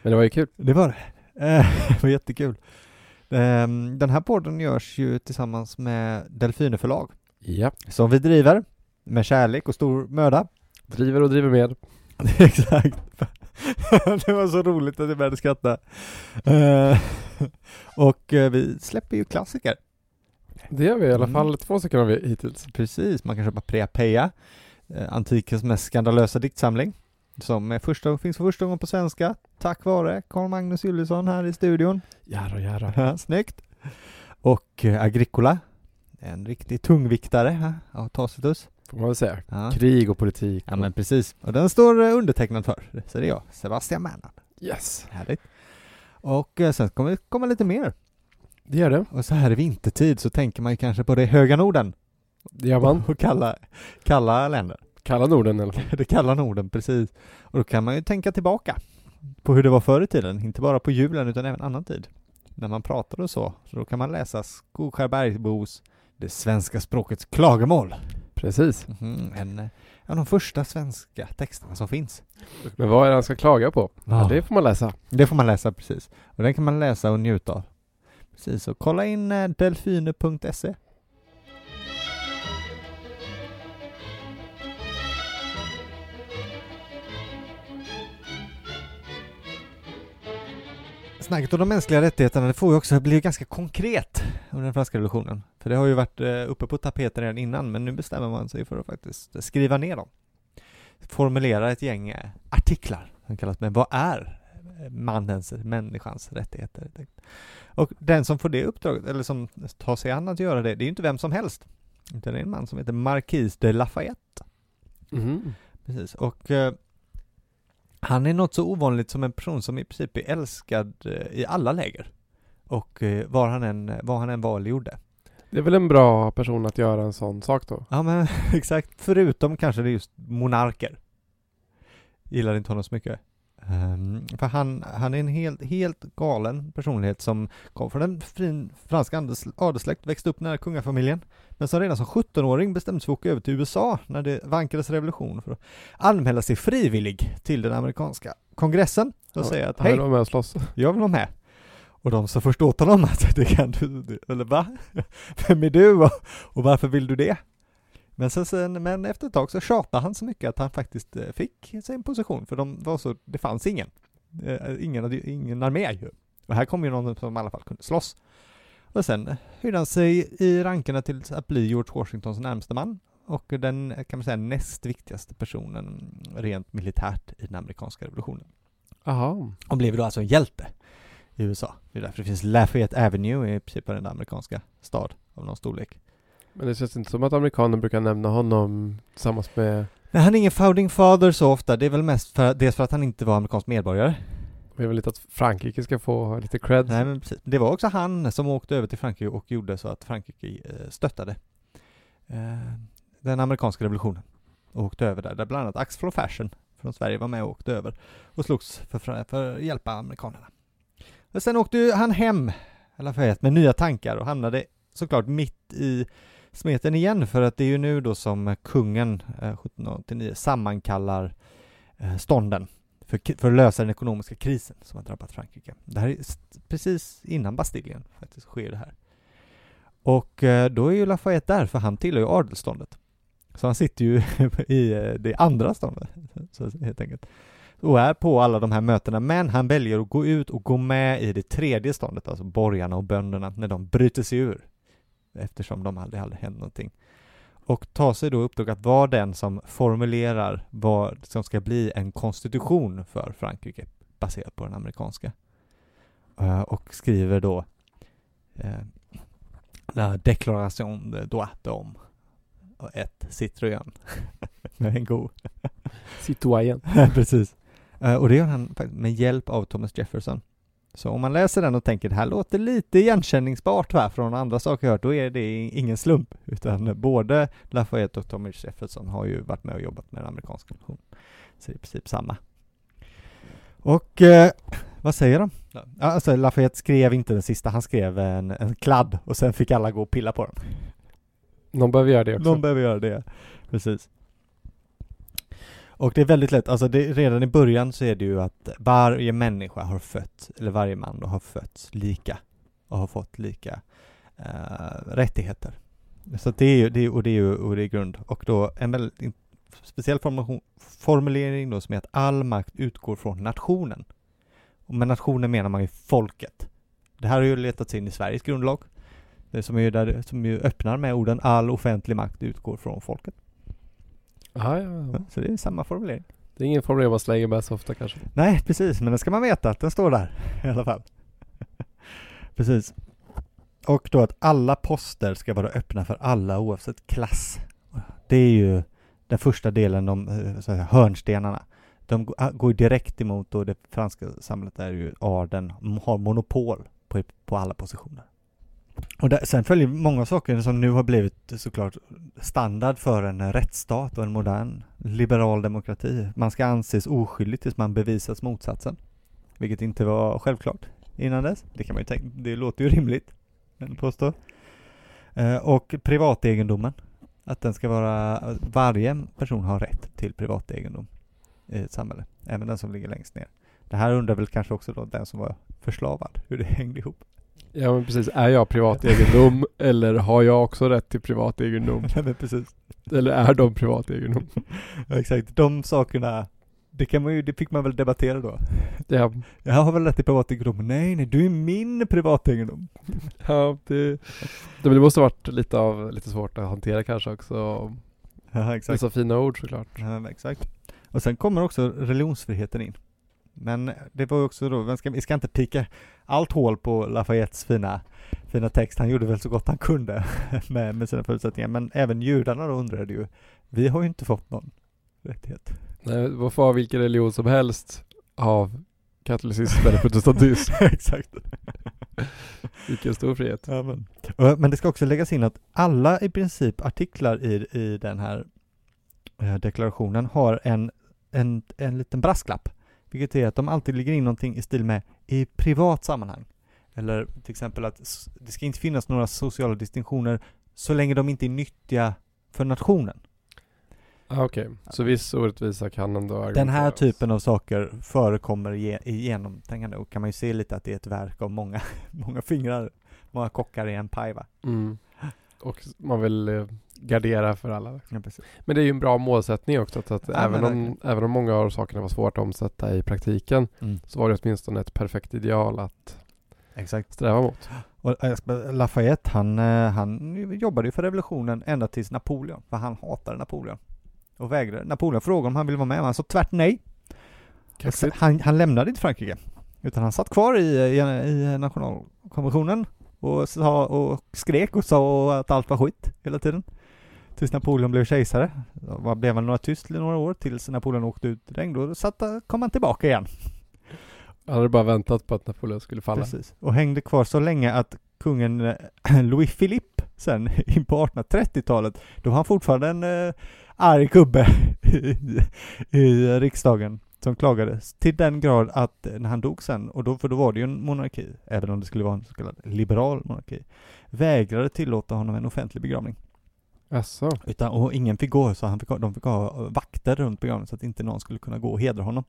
Men det var ju kul. Det var det. Eh, det var jättekul. Ehm, Den här podden görs ju tillsammans med Delfine förlag Ja. som vi driver med kärlek och stor möda. Driver och driver med. Exakt. det var så roligt att jag började skratta. Eh, och eh, vi släpper ju klassiker. Det gör vi i alla Mm. fall två stycken har vi hittills. Precis, man kan köpa Prea Peja, eh, antikens mest skandalösa diktsamling. Som är första, finns för första gången på svenska, tack vare Carl Magnus Juliusson här i studion. Jära, jära. Ja, Snyggt! Och Agricola, en riktig tungviktare av Tacitus. Får man väl säga. Ja. Krig och politik. ja, men precis. Och den står eh, undertecknad för, så det är jag, Sebastian Mernhard. Yes. Härligt. Och eh, sen kommer det komma lite mer. Det gör det. Och så här i vintertid så tänker man ju kanske på det höga Norden. Det gör man. Och kalla, kalla länder. Kalla Norden i alla fall. Det kalla Norden, precis. Och då kan man ju tänka tillbaka på hur det var förr i tiden, inte bara på julen utan även annan tid. När man pratade och så, så då kan man läsa Skogskärbergbos Det svenska språkets klagomål. Precis. Mhm, En eh, av de första svenska texterna som finns. Men vad är det han ska klaga på? Ja, Ja. det får man läsa. Det får man läsa precis. Och den kan man läsa och njuta av. Precis, och kolla in eh, Snacket om de mänskliga rättigheterna det får ju också bli ganska konkret under den franska revolutionen. För det har ju varit eh, uppe på tapeten redan innan men nu bestämmer man sig för att faktiskt skriva ner dem. formulera ett gäng eh, artiklar som kallas med vad är mannens, människans rättigheter. Och den som får det uppdraget, eller som tar sig an att göra det, det är ju inte vem som helst. Utan det är en man som heter Marquis de Lafayette. Mm. Precis, och eh, han är något så ovanligt som en person som i princip är älskad eh, i alla läger. Och eh, var han än, vad han än var eller gjorde. Det är väl en bra person att göra en sån sak då? Ja men exakt, förutom kanske det är just monarker. Gillar inte honom så mycket. Um, för han, han är en helt, helt galen personlighet som kom från en fin fransk adelssläkt, växte upp nära kungafamiljen, men som redan som 17-åring bestämde sig för att åka över till USA när det vankades revolution för att anmäla sig frivillig till den amerikanska kongressen och ja, säga att hej, jag vill vara med slåss. Jag vill vara med. Och de sa först åt honom att det kan du, eller va? Vem är du och varför vill du det? Men, sen, men efter ett tag så tjatade han så mycket att han faktiskt eh, fick sin position, för de var så, det fanns ingen. Eh, ingen, hade, ingen armé ju. Och här kom ju någon som i alla fall kunde slåss. Och sen höjde han sig i rankerna till att bli George Washingtons närmste man och den, kan man säga, näst viktigaste personen rent militärt i den amerikanska revolutionen. Aha. Och blev då alltså en hjälte i USA. Det är därför det finns Lafayette Avenue i princip den amerikanska stad av någon storlek. Men det känns inte som att amerikaner brukar nämna honom tillsammans med Nej, han är ingen founding father så ofta. Det är väl mest för, dels för att han inte var amerikansk medborgare. Är väl lite att Frankrike ska få lite cred. Nej, men precis. Det var också han som åkte över till Frankrike och gjorde så att Frankrike eh, stöttade eh, den amerikanska revolutionen. Och åkte över där, där bland annat Axel Fashion från Sverige var med och åkte över och slogs för, för att hjälpa amerikanerna. Och sen åkte han hem, eller med nya tankar och hamnade såklart mitt i smeten igen för att det är ju nu då som kungen eh, 1789 sammankallar eh, stånden för, för att lösa den ekonomiska krisen som har drabbat Frankrike. Det här är precis innan Bastiljen faktiskt sker det här. Och eh, då är ju Lafayette där för han tillhör ju adelståndet. Så han sitter ju i det andra ståndet, så helt enkelt. Och är på alla de här mötena, men han väljer att gå ut och gå med i det tredje ståndet, alltså borgarna och bönderna, när de bryter sig ur eftersom de aldrig hade hänt någonting. Och tar sig då uppdrag att vara den som formulerar vad som ska bli en konstitution för Frankrike baserat på den amerikanska. Uh, och skriver då uh, La Déclaration de droit d'homme och ett Citroën med en god Citoyen. Precis. Uh, och det gör han med hjälp av Thomas Jefferson. Så om man läser den och tänker det här låter lite igenkänningsbart va, från andra saker jag hört, då är det ingen slump, utan både Lafayette och Thomas Jefferson har ju varit med och jobbat med den amerikanska nationen. Så det är i princip samma. Och eh, vad säger de? Alltså Lafayette skrev inte den sista, han skrev en, en kladd och sen fick alla gå och pilla på den. Någon behöver göra det också. Någon behöver göra det, precis. Och det är väldigt lätt, alltså det, redan i början så är det ju att varje människa har fötts, eller varje man då har fötts lika och har fått lika eh, rättigheter. Så det är ju, det är, och det är ju och det är grund. Och då en väldigt speciell formulering då som är att all makt utgår från nationen. Och med nationen menar man ju folket. Det här har ju letats in i Sveriges grundlag. Det som, är där, som ju öppnar med orden all offentlig makt utgår från folket. Aha, ja, ja. Så det är samma formulering. Det är ingen formulering man slänger med så ofta kanske. Nej, precis, men det ska man veta att den står där i alla fall. precis. Och då att alla poster ska vara öppna för alla oavsett klass. Det är ju den första delen, de eh, här, hörnstenarna. De går direkt emot då det franska samhället där ju adeln har monopol på, på alla positioner. Och där, sen följer många saker som nu har blivit såklart standard för en rättsstat och en modern liberal demokrati. Man ska anses oskyldig tills man bevisats motsatsen. Vilket inte var självklart innan dess. Det kan man ju tänka, det låter ju rimligt, men påstå. Eh, och privategendomen. Att den ska vara, varje person har rätt till privategendom i ett samhälle. Även den som ligger längst ner. Det här undrar väl kanske också då den som var förslavad, hur det hängde ihop. Ja men precis, är jag privategendom eller har jag också rätt till privategendom? Nej men precis. Eller är de privategendom? ja, exakt, de sakerna det kan man ju, det fick man väl debattera då? Ja. Jag har väl rätt till privategendom? Nej, nej, du är min privategendom. ja, det, det, det måste varit lite av, lite svårt att hantera kanske också. Ja, exakt. Dessa fina ord såklart. Ja, exakt. Och sen kommer också religionsfriheten in. Men det var ju också då, vi ska, vi ska inte pika allt hål på Lafayettes fina, fina text. Han gjorde väl så gott han kunde med, med sina förutsättningar. Men även judarna då undrade ju, vi har ju inte fått någon rättighet. Nej, vad får vilken religion som helst av katolicism eller protestantism. Exakt. Vilken stor frihet. Ja, men. Men det ska också läggas in att alla i princip artiklar i, i den här eh, deklarationen har en, en, en liten brasklapp. Vilket är att de alltid lägger in någonting i stil med i privat sammanhang. Eller till exempel att det ska inte finnas några sociala distinktioner så länge de inte är nyttiga för nationen. Ah, Okej, så viss orättvisa kan ändå Den här typen av saker förekommer i, i genomtänkande och kan man ju se lite att det är ett verk av många, många fingrar, många kockar i en paj va? Mm. Och man vill eh, gardera för alla. Ja. Men det är ju en bra målsättning också att, att Ja, även, om, även om många av sakerna var svårt att omsätta i praktiken Mm. så var det åtminstone ett perfekt ideal att Exakt. sträva mot. Och eh, Lafayette, han, eh, han jobbade ju för revolutionen ända tills Napoleon, för han hatade Napoleon. Och vägrade. Napoleon frågade om han ville vara med, men han sa tvärt nej. Han, han lämnade inte Frankrike. Utan han satt kvar i, i, i nationalkonventionen och, sa, och skrek och sa att allt var skit hela tiden. Tills Napoleon blev kejsare. Då blev han några tyst i några år tills Napoleon åkte ut i regn. Då satt, kom han tillbaka igen. Han hade bara väntat på att Napoleon skulle falla. Precis. Och hängde kvar så länge att kungen eh, Louis Philippe sen in på 1830-talet, då var han fortfarande en eh, arg gubbe i, i riksdagen som klagade till den grad att eh, när han dog sen, och då, för då var det ju en monarki, även om det skulle vara en så kallad liberal monarki, vägrade tillåta honom en offentlig begravning. Jaså? Utan, och ingen fick gå, så han fick, de fick ha vakter runt begravningen så att inte någon skulle kunna gå och hedra honom.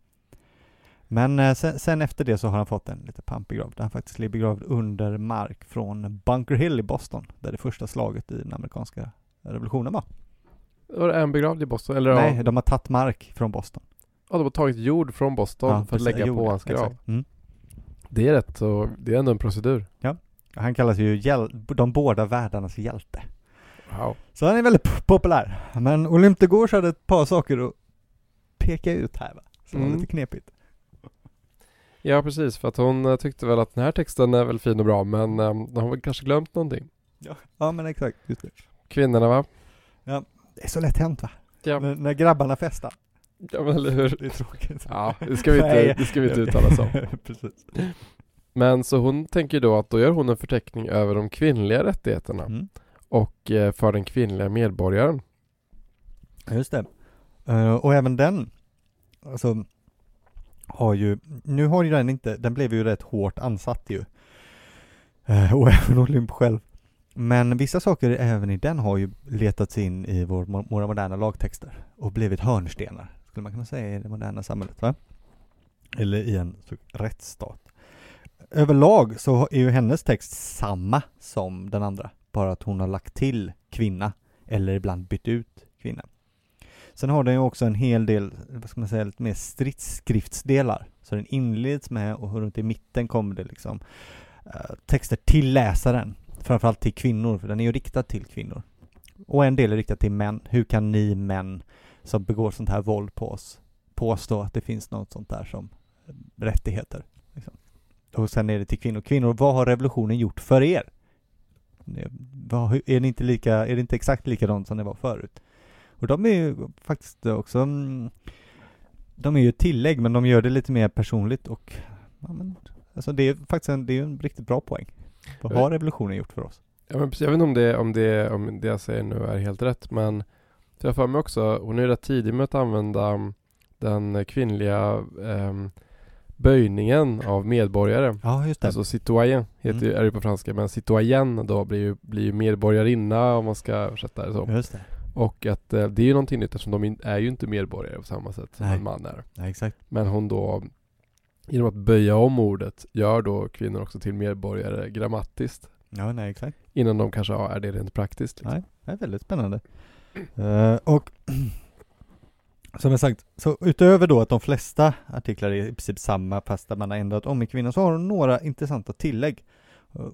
Men eh, sen, sen efter det så har han fått en lite pampig grav, där han faktiskt ligger begravd under mark från Bunker Hill i Boston, där det första slaget i den amerikanska revolutionen var. Var det en begravd i Boston? Eller Nej, ja, de har tagit mark från Boston. ja, de har tagit jord från Boston för att lägga jord, på hans grav. Mm. Det är rätt så, det är ändå en procedur. Han kallas ju hjäl- de båda världarnas hjälte. Wow. Så han är väldigt populär. Men Gouges hade ett par saker att peka ut här va, som var Mm. lite knepigt. Ja precis, för att hon eh, tyckte väl att den här texten är väl fin och bra men um, hon har kanske glömt någonting. Ja men exakt, just det. Kvinnorna va? Det är så lätt hänt va? Ja, När, när grabbarna festar. ja men eller hur? Det är tråkigt. Ja, det ska vi inte, det ska vi inte uttala oss om. Precis. Men så hon tänker då att då gör hon en förteckning över de kvinnliga rättigheterna Mm och eh, för den kvinnliga medborgaren. Just det. Eh, och även den, alltså, har ju, nu har ju den inte, den blev ju rätt hårt ansatt ju. Eh, och även Olymp själv. Men vissa saker även i den har ju letats in i vår, våra moderna lagtexter och blivit hörnstenar, skulle man kunna säga, i det moderna samhället. Va? Eller i en rättsstat. Överlag så är ju hennes text samma som den andra, bara att hon har lagt till kvinna eller ibland bytt ut kvinna. Sen har den ju också en hel del, vad ska man säga, lite mer stridsskriftsdelar. Så den inleds med och runt i mitten kommer det liksom eh, texter till läsaren. Framförallt till kvinnor, för den är ju riktad till kvinnor. Och en del är riktad till män. Hur kan ni män som begår sånt här våld på oss påstå att det finns något sånt där som rättigheter? Liksom. Och sen är det till kvinnor. Kvinnor, vad har revolutionen gjort för er? Är det inte lika, är det inte exakt likadant som det var förut? Och de är ju faktiskt också, mm, de är ju tillägg men de gör det lite mer personligt och, ja men, alltså det är faktiskt en, det är en riktigt bra poäng. Vad har revolutionen gjort för oss? Ja, men precis, jag vet inte om det, om, det, om det jag säger nu är helt rätt men jag har för mig också, hon är rätt tidig med att använda mm, den kvinnliga ehm, böjningen av medborgare. Ja, just det. Alltså citoyen heter, Mm. ju- är det på franska men citoyen då blir ju, blir ju medborgarinna om man ska översätta det så. just det. Och att eh, det är ju någonting nytt eftersom de in, är ju inte medborgare på samma sätt som Nej. en man är. Ja, exakt. Men hon då genom att böja om ordet gör då kvinnor också till medborgare grammatiskt. Ja, nej, exakt. Innan de kanske ja, är det rent praktiskt. Liksom. Nej, det är väldigt spännande. Eh, och som jag sagt, så utöver då att de flesta artiklar är i princip samma fast där man har ändrat om i kvinnan så har hon några intressanta tillägg.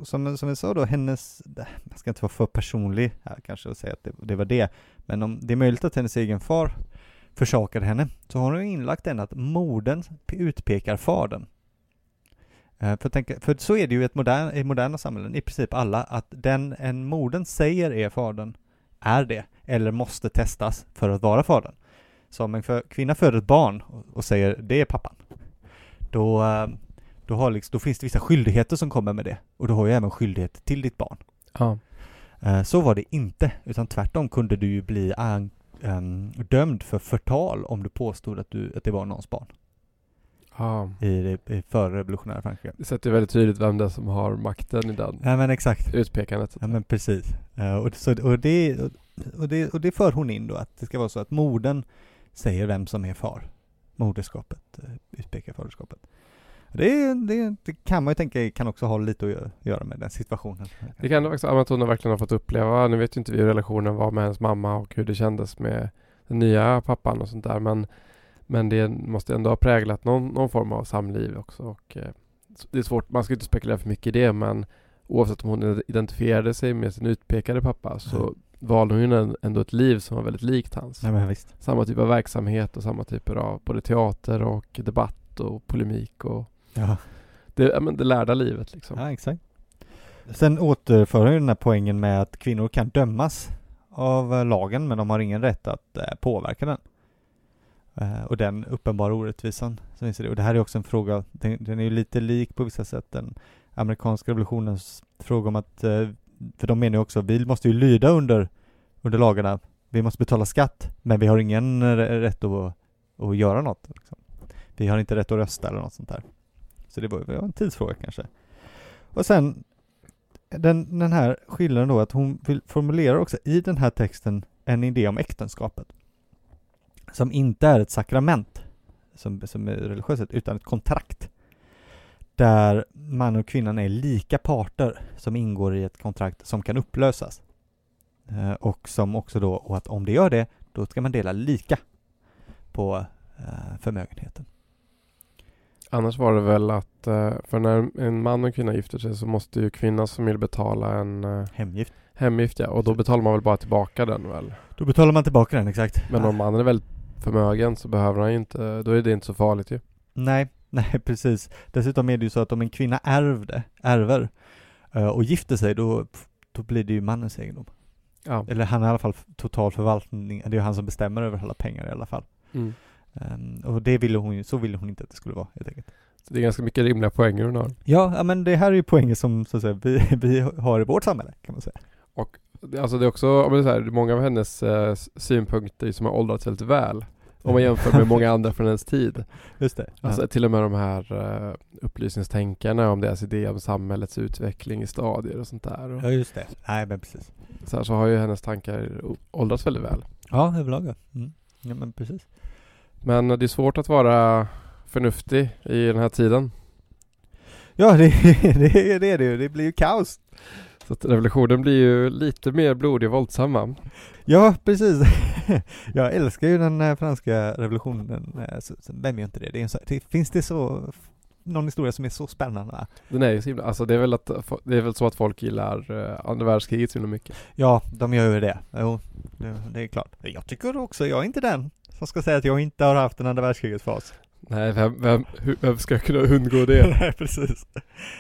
Som, som jag sa då, hennes, man ska inte vara för personlig här kanske och säga att det, det var det, men om, det är möjligt att hennes egen far försakade henne, så har hon inlagt den att modern utpekar fadern. Eh, för, tänka, för så är det ju i, ett modern, i moderna samhällen, i princip alla, att den en modern säger är fadern, är det, eller måste testas för att vara fadern. Så om en för, kvinna föder ett barn och, säger det är pappan, då, eh, då, har liksom, då finns det vissa skyldigheter som kommer med det, och du har ju även skyldighet till ditt barn. Ja. Eh, Så var det inte, utan tvärtom kunde du ju bli ehm, dömd för förtal om du påstod att, du, att det var någons barn ja. i det i förrevolutionära Frankrike. Det sätter ju väldigt tydligt vem det är som har makten i den Ja men exakt. utpekandet. Ja men precis. Eh, och, så, och, det, och, det, och det för hon in då att det ska vara så att modern säger vem som är far. Moderskapet, eh, utpekar faderskapet. Det, det, det kan man ju tänka kan också ha lite att göra med den situationen. Det kan det faktiskt att hon verkligen har fått uppleva. Nu vet ju inte vi hur relationen var med hennes mamma och hur det kändes med den nya pappan och sånt där. Men, men det måste ändå ha präglat någon, någon form av samliv också. Och, eh, det är svårt, man ska inte spekulera för mycket i det men oavsett om hon identifierade sig med sin utpekade pappa så Mm. valde hon ju ändå ett liv som var väldigt likt hans. Visst. Samma typ av verksamhet och samma typer av både teater och debatt och polemik och Ja. det, ja, men det lärda livet liksom. Ja, exakt. Sen återför han ju den här poängen med att kvinnor kan dömas av eh, lagen, men de har ingen rätt att eh, påverka den. Eh, och den uppenbara orättvisan som finns i det. Och det här är också en fråga, den, den är ju lite lik på vissa sätt den amerikanska revolutionens fråga om att, eh, för de menar ju också, vi måste ju lyda under, under lagarna, vi måste betala skatt, men vi har ingen eh, rätt att, att göra något. Liksom. Vi har inte rätt att rösta eller något sånt där. Så det var, en tidsfråga kanske. Och sen den, den här skillnaden då att hon vill formulerar också i den här texten en idé om äktenskapet. Som inte är ett sakrament, som, som är religiöst sett, utan ett kontrakt. Där man och kvinnan är lika parter som ingår i ett kontrakt som kan upplösas. Eh, och som också då, och att om det gör det, då ska man dela lika på eh, förmögenheten. Annars var det väl att eh, för när en man och en kvinna gifter sig så måste ju kvinnans familj betala en eh, Hemgift. hemgift ja, och då betalar man väl bara tillbaka den väl. Då betalar man tillbaka den, exakt. Men om mannen är väldigt förmögen så behöver han ju inte, då är det inte så farligt ju. Nej, nej precis. Dessutom är det ju så att om en kvinna ärvde, ärver eh, och gifter sig då, då blir det ju mannens egendom. Ja. Eller han är i alla fall total förvaltning, det är han som bestämmer över alla pengar i alla fall. Mm. Ehm, och det ville hon ju, så ville hon inte att det skulle vara helt enkelt. Så det är ganska mycket rimliga poänger hon har. Ja, men det här är ju poängen som så att säga, vi, vi har i vårt samhälle kan man säga. Det- Alltså det är också, är så här, många av hennes eh, synpunkter som har åldrats väldigt väl. Om man jämför med många andra från hennes tid. Just det. Alltså ja. till och med de här uh, upplysningstänkarna om deras idé om samhällets utveckling i stadier och sånt där. Och ja, just det. Nej, men precis. så, här, så har ju hennes tankar åldrats väldigt väl. Ja, överlag ja. Mm. Ja, men precis. Men det är svårt att vara förnuftig i den här tiden. Ja, det, det, det är det ju. Det blir ju kaos. Så att revolutionen blir ju lite mer blodig och våldsam va? Ja, precis. Jag älskar ju den eh, franska revolutionen. eh, Vem gör inte det? det, så, det finns det så någon historia som är så spännande? Den är ju så himla, alltså det är väl, att, det är väl så att folk gillar uh, andra världskriget så himla mycket. Ja, de gör ju det. Jo, det, är klart. Jag tycker också, jag är inte den som ska säga att jag inte har haft en andra världskriget fas. Nej, vem, vem, hur, vem ska kunna undgå det? Nej, precis.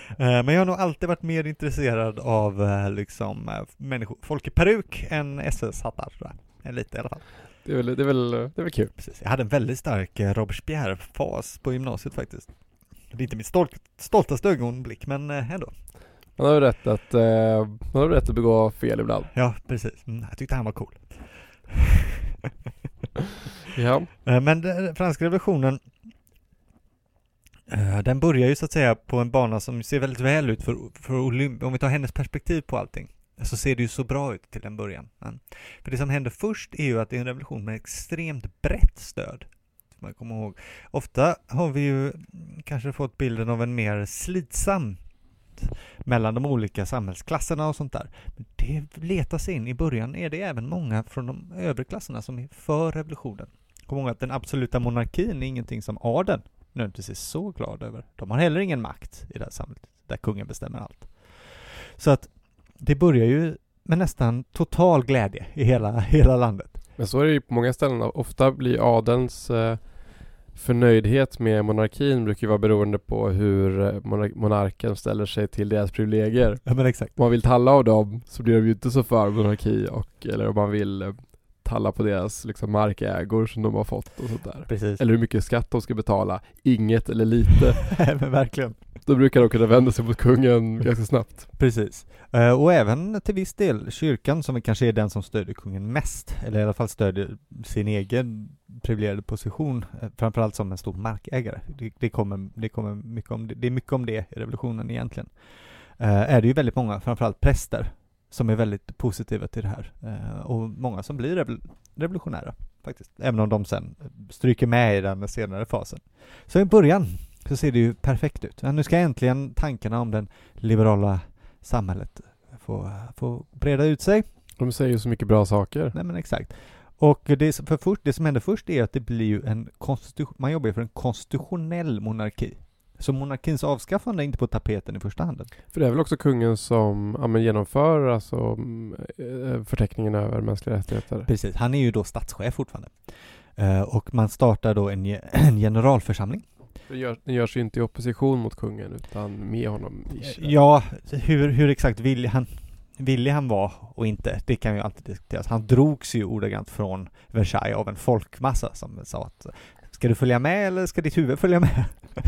Eh, Men jag har nog alltid varit mer intresserad av eh, liksom eh, människor, folk i peruk än SS-hattar. Eh, Lite i alla fall. Det är väl, det är väl, det är väl kul. Precis. Jag hade en väldigt stark eh, Robespierre-fas på gymnasiet faktiskt. Det är inte mitt stolt, stoltaste ögonblick, men eh, ändå. Man har ju rätt att, eh, man har rätt att begå fel ibland. Ja, precis. Mm, jag tyckte han var cool. Ja. Eh, Men den franska revolutionen eh, den börjar ju så att säga på en bana som ser väldigt väl ut för, för Olymp. Om vi tar hennes perspektiv på allting så ser det ju så bra ut till en början. Men, för det som händer först är ju att det är en revolution med extremt brett stöd. Man kommer ihåg. Ofta har vi ju kanske fått bilden av en mer slitsam mellan de olika samhällsklasserna och sånt där. Men det letar sig in. I början är det även många från de övre klasserna som är för revolutionen. Kom ihåg att den absoluta monarkin är ingenting som adeln nödvändigtvis är så glad över. De har heller ingen makt i det här samhället, där kungen bestämmer allt. Så att det börjar ju med nästan total glädje i hela, hela landet. Men så är det ju på många ställen. Ofta blir adelns eh, förnöjdhet med monarkin brukar ju vara beroende på hur eh, monar- monarken ställer sig till deras privilegier. Ja men exakt. Om man vill talla av dem så blir de ju inte så för monarki och eller om man vill eh, talla på deras liksom, markägor som de har fått och sånt där. Precis. Eller hur mycket skatt de ska betala. Inget eller lite. men verkligen. Då brukar de kunna vända sig mot kungen ganska snabbt. Precis. Eh, och även till viss del kyrkan som kanske är den som stödjer kungen mest, eller i alla fall stödjer sin egen privilegierade position, eh, framförallt som en stor markägare. Det, det, kommer, det, kommer mycket om det, det är mycket om det i revolutionen egentligen. Eh, är det ju väldigt många, framförallt präster, som är väldigt positiva till det här. Och många som blir revol revolutionära faktiskt, även om de sen stryker med i den senare fasen. Så i början så ser det ju perfekt ut. Ja, nu ska äntligen tankarna om den liberala samhället få, få breda ut sig. De säger ju så mycket bra saker. Nej men exakt. Och det, som- för först, det som händer först är att det blir ju en konstitution, man jobbar ju för en konstitutionell monarki. Så monarkins avskaffande är inte på tapeten i första hand. För det är väl också kungen som ja, men genomför alltså, mm, eh, förteckningen över mänskliga rättigheter. Precis, han är ju då statschef fortfarande. Eh, och man startar då en, en generalförsamling. Den, gör, den görs ju inte i opposition mot kungen utan med honom. i Ja, hur, hur exakt villig han, villig han var och inte, det kan ju alltid diskuteras. Han drogs ju ordagrant från Versailles av en folkmassa som sa att ska du följa med eller ska ditt huvud följa med?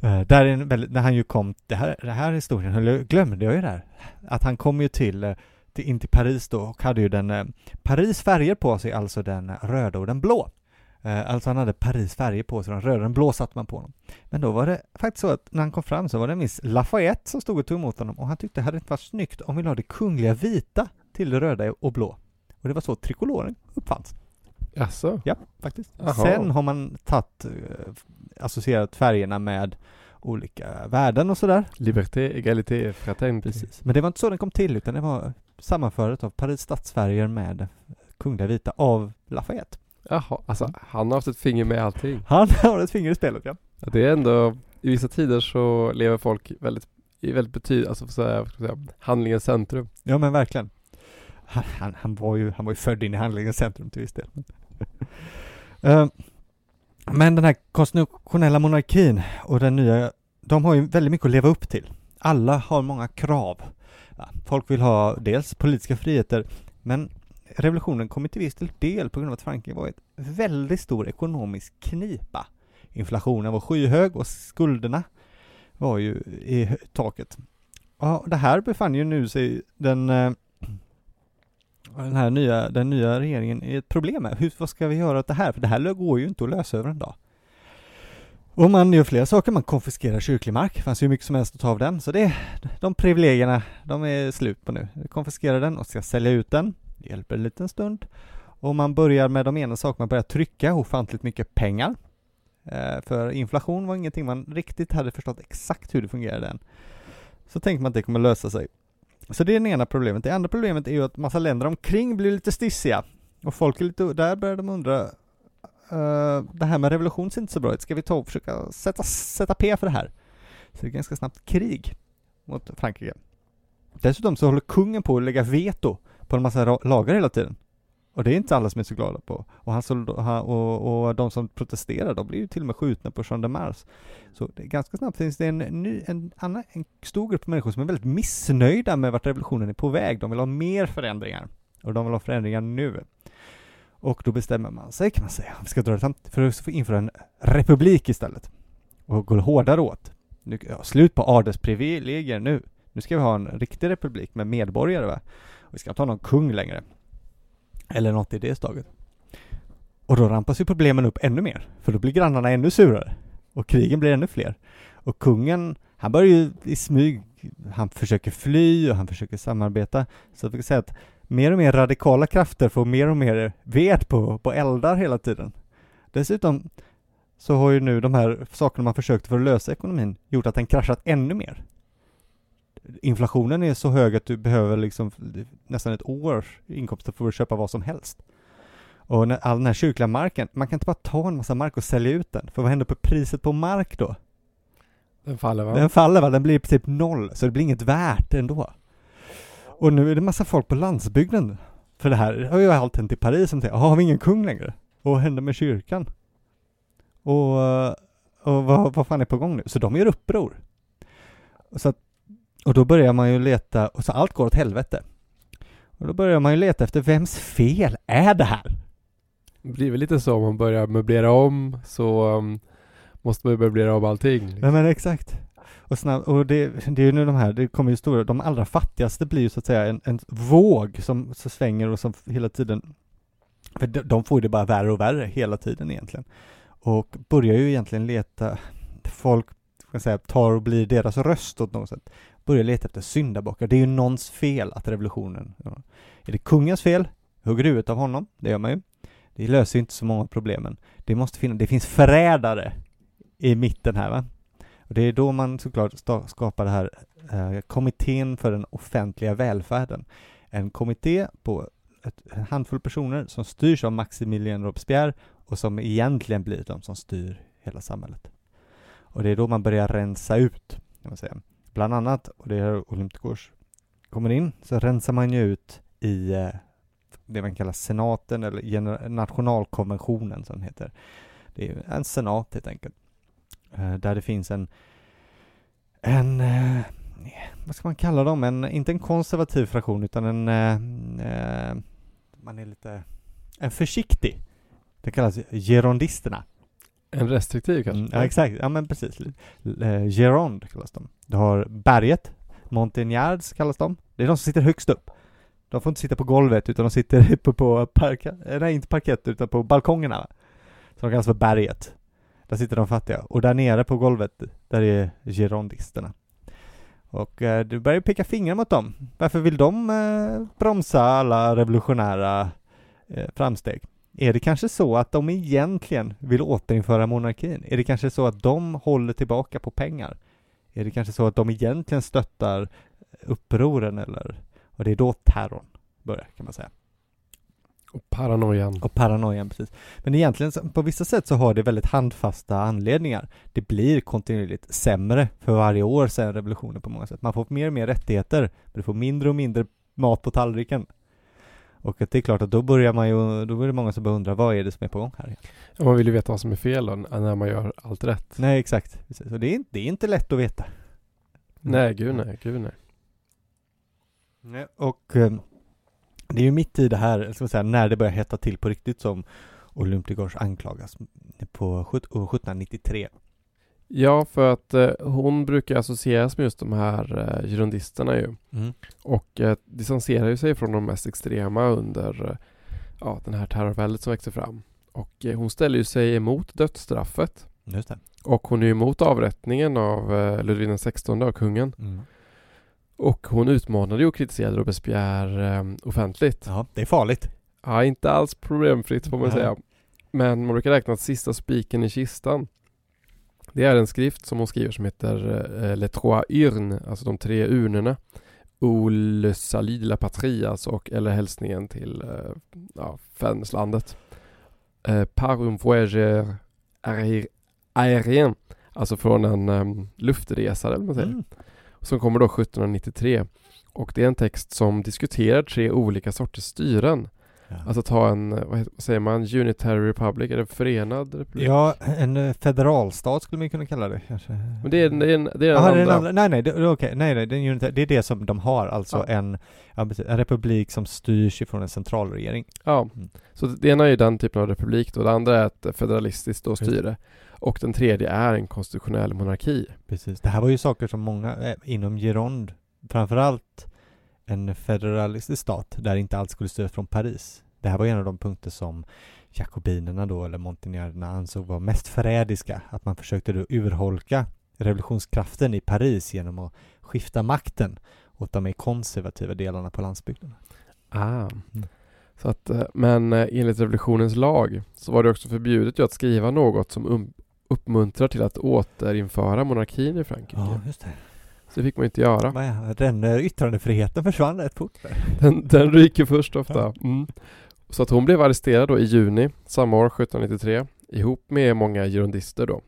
Eh, Där är en väldigt, när han ju kom, det här, det här historien, glömde jag ju det här, att han kom ju till, eh, till, in till Paris då och hade ju den, eh, Paris färger på sig, alltså den röda och den blå. Eh, Alltså han hade Paris färger på sig, den röda den blå satte man på honom. Men då var det faktiskt så att när han kom fram så var det en viss Lafayette som stod och tog emot honom och han tyckte det hade inte varit snyggt om vi la det kungliga vita till det röda och blå. Och det var så trikoloren uppfanns. Jaså? Ja, faktiskt. Jaha. Sen har man tagit, eh, associerat färgerna med olika värden och sådär. Liberté, égalité, fraternité. Precis. Men det var inte så den kom till utan det var sammanföret av Paris stadsfärger med kungliga vita av Lafayette. Jaha, alltså han har haft ett finger med allting. Han har ett finger i spelet ja. Ja, Det är ändå, i vissa tider så lever folk väldigt, i väldigt betyd, alltså så här, säga, handlingens centrum. Ja men verkligen. Han, han, han, var ju, han var ju född in i handlingens centrum till viss del. Eh, Men den här konstitutionella monarkin och den nya, de har ju väldigt mycket att leva upp till. Alla har många krav. Folk vill ha dels politiska friheter, men revolutionen kom till viss del del på grund av att Frankrike var i ett väldigt stor ekonomisk knipa. Inflationen var skyhög och skulderna var ju i taket. Och det här befann ju nu sig den, eh, den här nya, den nya regeringen i ett problem med. Hur, vad ska vi göra åt det här? För det här går ju inte att lösa över en dag. Och man gör flera saker, man konfiskerar kyrklig mark, det fanns ju mycket som helst att ta av den, så det, de privilegierna, de är slut på nu. Konfiskerar den och ska sälja ut den, det hjälper en liten stund. Och man börjar med de ena sakerna, man börjar trycka ofantligt mycket pengar. Eh, för inflation var ingenting man riktigt hade förstått exakt hur det fungerade än. Så tänkte man att det kommer lösa sig. Så det är det ena problemet. Det andra problemet är ju att massa länder omkring blir lite stissiga. Och folk är lite, där börjar de undra, eh, det här med revolution ser inte så bra ut, ska vi ta och försöka sätta, sätta P för det här? Så det är ganska snabbt krig mot Frankrike. Dessutom så håller kungen på att lägga veto på en massa lagar hela tiden. Och det är inte alla som är så glada på. Och, han, han- och, och de som protesterar, de blir ju till och med skjutna på Jean de Mars. Så det är ganska snabbt finns det en, ny, en, annan, en stor grupp människor som är väldigt missnöjda med vart revolutionen är på väg. De vill ha mer förändringar. Och de vill ha förändringar nu. Och då bestämmer man sig kan man säga, vi ska dra det samt för att få införa en republik istället. Och gå hårdare åt. Nu, ja, slut på adelsprivilegier nu. Nu ska vi ha en riktig republik med medborgare va. Vi ska inte ha någon kung längre. Eller något i det staget. Och då rampas ju problemen upp ännu mer. För då blir grannarna ännu surare. Och krigen blir ännu fler. Och kungen, han börjar ju i smyg, han försöker fly och han försöker samarbeta. Så vi kan säga att mer och mer radikala krafter får mer och mer ved på, på eldar hela tiden. Dessutom så har ju nu de här sakerna man försökte för att lösa ekonomin gjort att den kraschat ännu mer. Inflationen är så hög att du behöver liksom nästan ett års inkomster för att köpa vad som helst. Och när, all den här kyrkliga marken, man kan inte bara ta en massa mark och sälja ut den, för vad händer på priset på mark då? Den faller va? Den faller va, den blir i princip noll, så det blir inget värt ändå. Och nu är det massa folk på landsbygden För det här har ju allt hänt i Paris som säger, har vi ingen kung längre? Och vad händer med kyrkan? Och, och vad, vad fan är på gång nu? Så de gör uppror. Så att, och då börjar man ju leta, och så allt går åt helvete. Och då börjar man ju leta efter vems fel är det här? Det blir väl lite så om man börjar möblera om så um, måste man ju möblera om allting. Nej men exakt. Och, snabb, och det, det är ju nu de här, det kommer ju stora, de allra fattigaste blir ju så att säga en, en våg som så svänger och som hela tiden, för de, de får ju det bara värre och värre hela tiden egentligen. Och börjar ju egentligen leta, folk ska säga, tar och blir deras röst åt något sätt. Börjar leta efter syndabockar. Det är ju någons fel att revolutionen, ja. är det kungens fel? Hugger huvudet av honom, det gör man ju. Det löser inte så många problemen. Det måste finnas, det finns förrädare i mitten här va. Och det är då man såklart skapar det här eh, kommittén för den offentliga välfärden. En kommitté på ett, en handfull personer som styrs av Maximilien Robespierre och som egentligen blir de som styr hela samhället. Och det är då man börjar rensa ut, kan man säga. Bland annat, och det är här kommer in, så rensar man ju ut i eh, det man kallar senaten eller nationalkonventionen som heter. Det är en senat helt enkelt. Eh, där det finns en, en, eh, vad ska man kalla dem, en, inte en konservativ fraktion utan en, eh, man är lite, en försiktig. Det kallas gerondisterna. En restriktiv kanske? Mm, ja, exakt. Ja, men precis. Eh, Gironde kallas de. Du har berget, Montagnards kallas de. Det är de som sitter högst upp. De får inte sitta på golvet utan de sitter uppe på parkett, eh, nej inte parkett utan på balkongerna. Som kallas för berget. Där sitter de fattiga. Och där nere på golvet, där är girondisterna. Och eh, du börjar peka fingrar mot dem. Varför vill de eh, bromsa alla revolutionära eh, framsteg? Är det kanske så att de egentligen vill återinföra monarkin? Är det kanske så att de håller tillbaka på pengar? Är det kanske så att de egentligen stöttar upproren eller? Och det är då terrorn börjar kan man säga. Och paranoian. Och paranoian, precis. Men egentligen på vissa sätt så har det väldigt handfasta anledningar. Det blir kontinuerligt sämre för varje år sedan revolutionen på många sätt. Man får mer och mer rättigheter, men du får mindre och mindre mat på tallriken. Och att det är klart att då börjar man ju, då är det många som börjar undra vad är det som är på gång här? Ja, man vill ju veta vad som är fel då, när man gör allt rätt. Nej, exakt. Så det är, det är inte lätt att veta. Nej, gud nej, gud nej. nej och eh, det är ju mitt i det här, ska man säga, när det börjar hetta till på riktigt som Olympiagos anklagas på 1793. Ja, för att eh, hon brukar associeras med just de här eh, girondisterna ju. Mm. Och eh, distanserar ju sig från de mest extrema under eh, ja, den här terrorväldet som växer fram. Och eh, hon ställer ju sig emot dödsstraffet. Just det. Och hon är emot avrättningen av eh, Ludvig XVI och kungen. Mm. Och hon utmanade och kritiserade Robespierre eh, offentligt. Ja, det är farligt. Ja, inte alls problemfritt får man Nej. säga. Men man brukar räkna att sista spiken i kistan det är en skrift som hon skriver som heter eh, Les Trois Urnes, alltså de tre urnorna. Ou le salut de la patrie, alltså, och, eller hälsningen till eh, ja, fäderneslandet. Eh, par un voyageur aérien, alltså från en um, luftresa eller vad man säger. Mm. Som kommer då 1793. Och det är en text som diskuterar tre olika sorters styren. Ja. Alltså ta en, vad säger man, Unitary Republic, är det förenad republik? Ja, en eh, federalstat skulle man kunna kalla det kanske. Men det är, det är, en, det är den Aha, andra. Andra. Nej, nej, det, okay. nej, nej, den unitary, det är det som de har, alltså ja. en, en republik som styrs ifrån en centralregering. Ja, mm. så det ena är ju den typen av republik då, det andra är ett federalistiskt då styre. Och den tredje är en konstitutionell monarki. Precis, det här var ju saker som många eh, inom Gironde, framförallt en federalistisk stat där inte allt skulle styras från Paris. Det här var en av de punkter som jakobinerna då, eller montenegrinerna ansåg var mest förrädiska. Att man försökte då urholka revolutionskraften i Paris genom att skifta makten åt de mer konservativa delarna på landsbygden. Ah. Mm. Så att, eh, men eh, enligt revolutionens lag så var det också förbjudet att skriva något som um, uppmuntrar till att återinföra monarkin i Frankrike. Ja, just det. Så det fick man inte göra. Den yttrandefriheten försvann rätt fort. Den, den ryker först ofta. Mm. Så att hon blev arresterad då i juni samma år, 1793, ihop med många girondister då.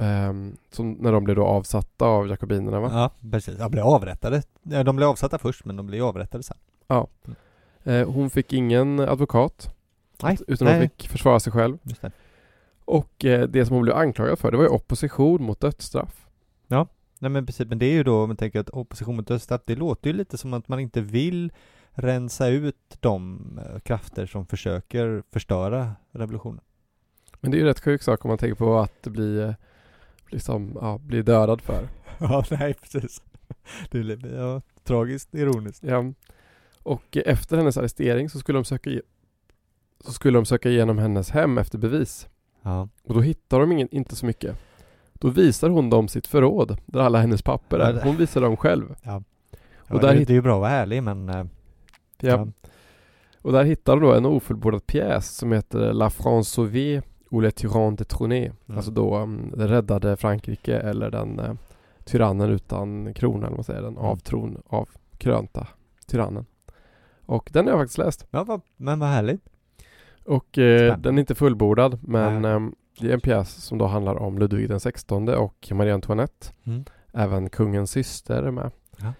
Um, som när de blev då avsatta av jakobinerna va? Ja, precis. De blev avrättade. De blev avsatta först, men de blev avrättade sen. Ja. Eh, hon fick ingen advokat Nej, utan nej. hon fick försvara sig själv. Och eh, det som hon blev anklagad för det var ju opposition mot dödsstraff. Nej men precis, men det är ju då, om man tänker att opposition mot dödsstraff, det låter ju lite som att man inte vill rensa ut de eh, krafter som försöker förstöra revolutionen. Men det är ju rätt sjuk sak om man tänker på att bli, eh, bli, som, ja, bli dödad för. Ja, nej precis. Det är ja, tragiskt ironiskt. Ja. Och efter hennes arrestering så skulle de söka så skulle de söka igenom hennes hem efter bevis. Ja. Och då hittar de ingen, inte så mycket. Då visar hon dem sitt förråd där alla hennes papper Ja, är. det- Hon visar dem själv. ja Och det, där är- hitt- det är ju bra att vara ärlig men eh, Ja. Och där hittar de då en ofullbordad pjäs som heter La France sauvée ou le tyran détrôné. Mm. Alltså då um, det räddade Frankrike eller den uh, tyrannen utan krona eller vad säger. Den Mm. avtron, avkrönta tyrannen. Och den har jag faktiskt läst. Ja, vad, men vad härligt. Och eh, den är inte fullbordad men Är en pjäs som då handlar om Ludvig den XVI och Marie Antoinette. Mm. Även kungens syster är med. Ja.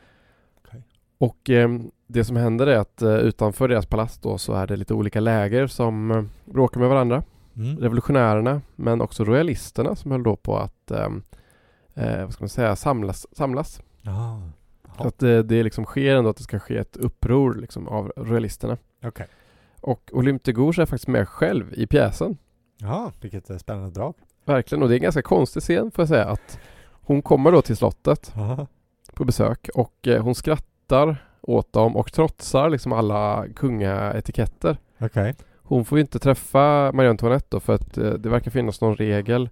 Okej. Och ehm, det som händer är att eh, utanför deras palats då så är det lite olika läger som eh, bråkar med varandra. Mm. Revolutionärerna men också royalisterna som höll då på att ehm, eh, vad ska man säga, samlas. samlas. Så att det, det liksom sker ändå att det ska ske ett uppror liksom, av royalisterna. Okej. Och Olympe de Gouges är faktiskt med själv i pjäsen. Ja, vilket eh, spännande drag. Verkligen, och det är en ganska konstig scen får jag säga att hon kommer då till slottet Ja. på besök och eh, hon skrattar åt dem och trotsar liksom alla kungaetiketter. Okej. Hon får ju inte träffa Marie Antoinette då för att eh, det verkar finnas någon regel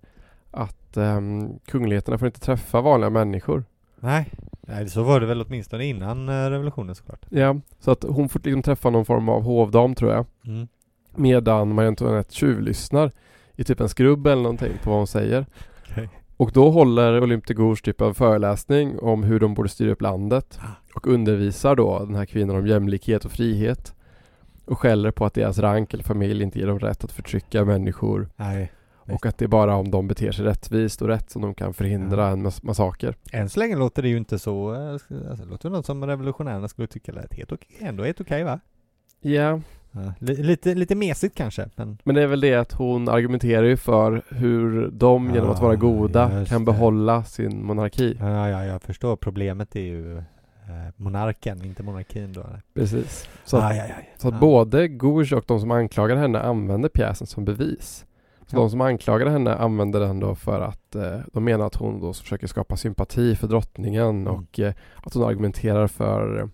att um, kungligheterna får inte träffa vanliga människor. Nej. Nej, så var det väl åtminstone innan eh, revolutionen såklart. Ja, så att hon får liksom träffa någon form av hovdam tror jag. Mm. Medan Marie Antoinette tjuvlyssnar i typ en skrubb eller någonting på vad hon säger. Okej. Och då håller Olympe de Gouges typ en föreläsning om hur de borde styra upp landet och undervisar då den här kvinnan om jämlikhet och frihet och skäller på att deras rank eller familj inte ger dem rätt att förtrycka människor Nej. och att det är bara om de beter sig rättvist och rätt som de kan förhindra Ja. en mass- massaker. Än så länge låter det ju inte så, eh, alltså, det låter något som revolutionärerna skulle tycka lät helt okej, ändå helt okej va? Ja, Ja. Lite, lite mesigt kanske, men men det är väl det att hon argumenterar ju för hur de genom att vara goda kan behålla sin monarki. ja, ja, jag förstår. Problemet är ju eh, monarken, inte monarkin då. Precis. Så att, aj, aj, aj. så att både Gouges och de som anklagar henne använder pjäsen som bevis. Så Ja. de som anklagade henne använder den då för att eh, de menar att hon då försöker skapa sympati för drottningen Mm. och eh, att hon argumenterar för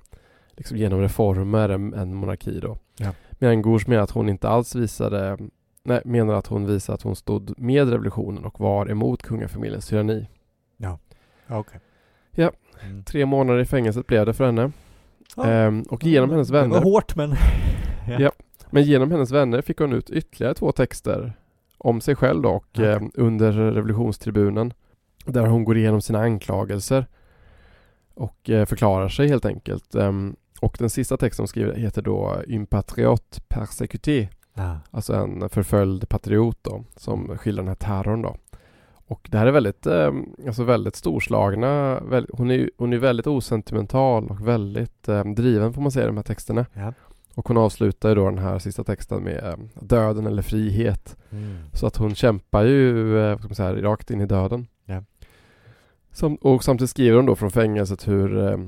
liksom genom reformer en, en monarki då. Ja. Medan Gouges menar att hon inte alls visade Nej, menar att hon visade att hon stod med revolutionen och var emot kungafamiljens tyranni. Ja, okej. Ja. Mm. Tre månader i fängelset blev det för henne. Ja. Ehm, och genom hennes Det var vänner hårt men... Ja. Men genom hennes vänner fick hon ut ytterligare två texter om sig själv då och Okej. eh, under revolutionstribunen där hon går igenom sina anklagelser och eh, förklarar sig helt enkelt. Ehm, och den sista texten hon skriver heter då Un patriote persécuté, Ja. alltså en förföljd patriot då som skildrar den här terrorn då. Och det här är väldigt, eh, alltså väldigt storslagna, väl, hon, är, hon är väldigt osentimental och väldigt eh, driven får man säga i de här texterna. Ja. Och hon avslutar ju då den här sista texten med eh, döden eller frihet. Mm. Så att hon kämpar ju eh, vad ska rakt in i döden. Ja. Sam- och samtidigt skriver hon då från fängelset hur, eh,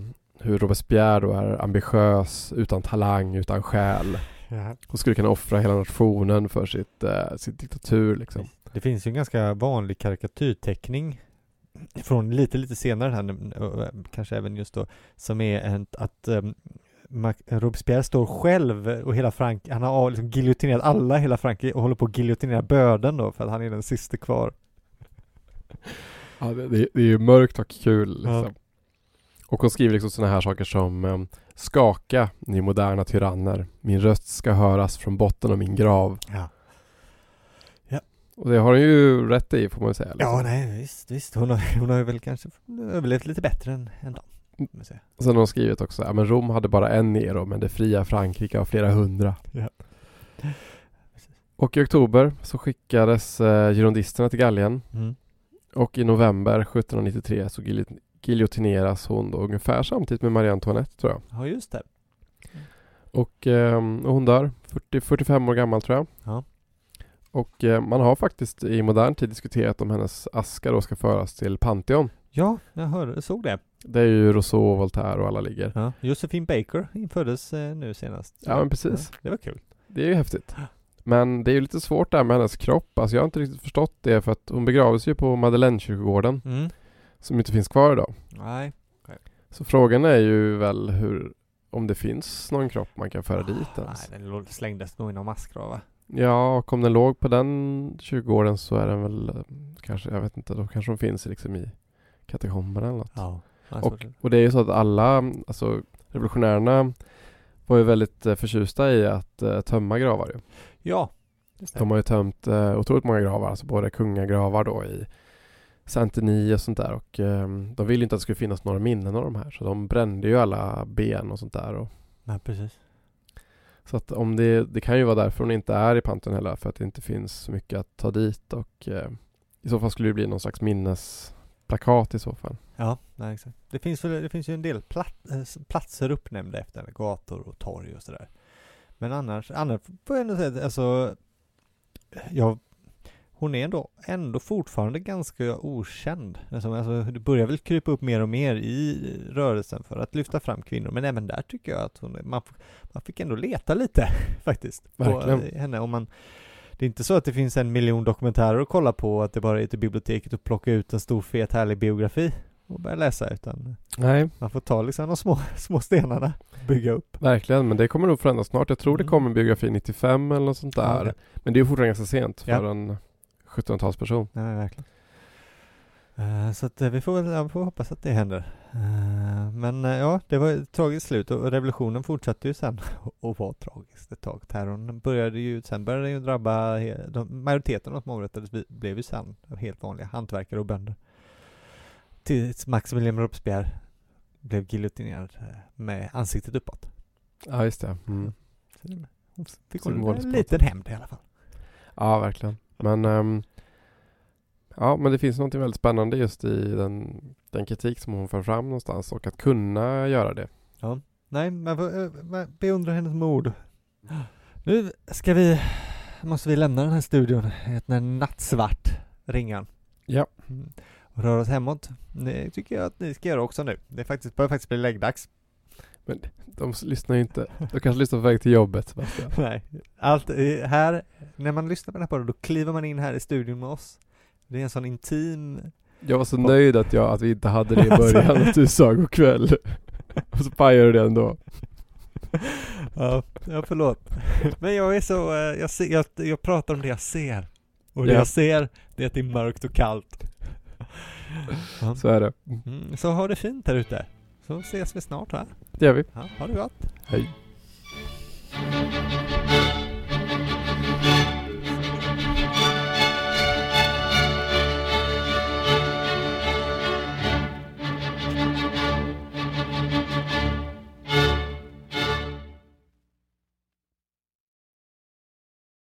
hur Robespierre då är ambitiös, utan talang, utan själ. Ja. Och skulle kunna offra hela nationen för sitt, eh, sin diktatur liksom. Det finns ju en ganska vanlig karikatyrteckning från lite, lite senare här, kanske även just då, som är en, att um, Robespierre står själv och hela Frank, han har liksom giljotinerat alla hela Frankrike och håller på att giljotinera böden då för att han är den sista kvar. Ja, det, det, det är ju mörkt och kul liksom. Ja. Och hon skriver liksom sådana här saker som eh, Skaka, ni moderna tyranner. Min röst ska höras från botten av min grav. Ja. Och det har hon ju rätt i får man ju säga. Liksom. Ja, nej, visst, visst. Hon har, hon har ju väl kanske överlevt lite bättre än, än dem. Mm. sen har hon skrivit också, ja men Rom hade bara en Nero men det fria Frankrike har flera hundra. Ja. Och i oktober så skickades eh, girondisterna till Gallien Mm. och i november 1793 så giljotineras hon då ungefär samtidigt med Marie Antoinette tror jag. Ja, just det. Och, eh, hon dör, 40, 45 år gammal tror jag. Ja. Och eh, man har faktiskt i modern tid diskuterat om hennes aska då ska föras till Pantheon. Ja, jag hörde, såg det. Det är ju Rousseau, Voltaire och alla ligger. Ja. Josefin Baker inföddes eh, nu senast. Ja men precis. Ja, det var kul. Det är ju häftigt. Men det är ju lite svårt där med hennes kropp. Alltså jag har inte riktigt förstått det för att hon begravdes ju på Madeleinekyrkogården Mm. Som inte finns kvar idag. Nej. Så frågan är ju väl hur om det finns någon kropp man kan föra dit ens. Nej, den slängdes nog i någon massgrav va? Ja, och om den låg på den kyrkogården så är den väl eh, kanske, jag vet inte, då kanske de finns liksom i katakomberna eller något. Ja. Och, och det är ju så att alla, alltså revolutionärerna var ju väldigt eh, förtjusta i att eh, tömma gravar ju. ja. De har ju tömt eh, otroligt många gravar, alltså både kungagravar då i Saint-Denis och sånt där och eh, de ville inte att det skulle finnas några minnen av de här så de brände ju alla ben och sånt där och Nej, precis. Så att om det, det kan ju vara därför hon inte är i Pantheon heller, för att det inte finns så mycket att ta dit och eh, i så fall skulle det bli någon slags minnesplakat i så fall. Ja, nej, exakt. Det finns, det finns ju en del plat, eh, platser uppnämnda efter henne, gator och torg och sådär. Men annars, annars får jag ändå säga att alltså, jag, hon är ändå, ändå fortfarande ganska okänd. Alltså, alltså, det börjar väl krypa upp mer och mer i rörelsen för att lyfta fram kvinnor, men även där tycker jag att hon, man, man fick ändå leta lite faktiskt. På Verkligen. eh, henne. Om man, det är inte så att det finns en miljon dokumentärer att kolla på, att det bara är till biblioteket och plocka ut en stor fet härlig biografi och börja läsa, utan Nej, man får ta liksom de små, små stenarna och bygga upp. verkligen, men det kommer nog förändras snart. Jag tror det Mm. kommer en biografi 95 eller något sånt där. Okej. Men det är fortfarande ganska sent för Ja. en 1700-talsperson. Nej, verkligen. Eh, så att eh, vi får, väl- ja, vi får hoppas att det händer. Eh, men ja, det var ett tragiskt slut och revolutionen fortsatte ju sen att vara tragiskt ett tag. Terrorn började ju, sen började den ju drabba, de, majoriteten av de som avrättades blev ju sen helt vanliga hantverkare och bönder. Tills Maximilien Robespierre blev giljotinerad med ansiktet uppåt. Ja, just det. Mm. Så hon fick hon en liten hämnd i alla fall. Ja, verkligen. Men ehm, Ja, men det finns något väldigt spännande just i den, den kritik som hon för fram någonstans och att kunna göra det. Nej, man får eh, man beundrar hennes mod. Nu ska vi, måste vi lämna den här studion, den är nattsvart ringan. Ja. Mm. Och röra oss hemåt. Det tycker jag att ni ska göra också nu. Det är faktiskt, börjar faktiskt bli läggdags. Men de lyssnar ju inte. De kanske lyssnar på väg till jobbet, Sebastian. Nej, allt eh, här, när man lyssnar på den här podden, då kliver man in här i studion med oss. Det är en sån intim Jag var så nöjd att, jag, att vi inte hade det i början, att du sa god kväll. Och så pajade du det ändå. Ja, ja förlåt. Men jag är så, eh, jag, ser, jag, jag pratar om det jag ser. Och det Ja. jag ser, det är att det är mörkt och kallt. Så är det. Mm, så ha det fint här ute. Så ses vi snart här. Det gör vi. Ja, ha det gott. Hej. Hej.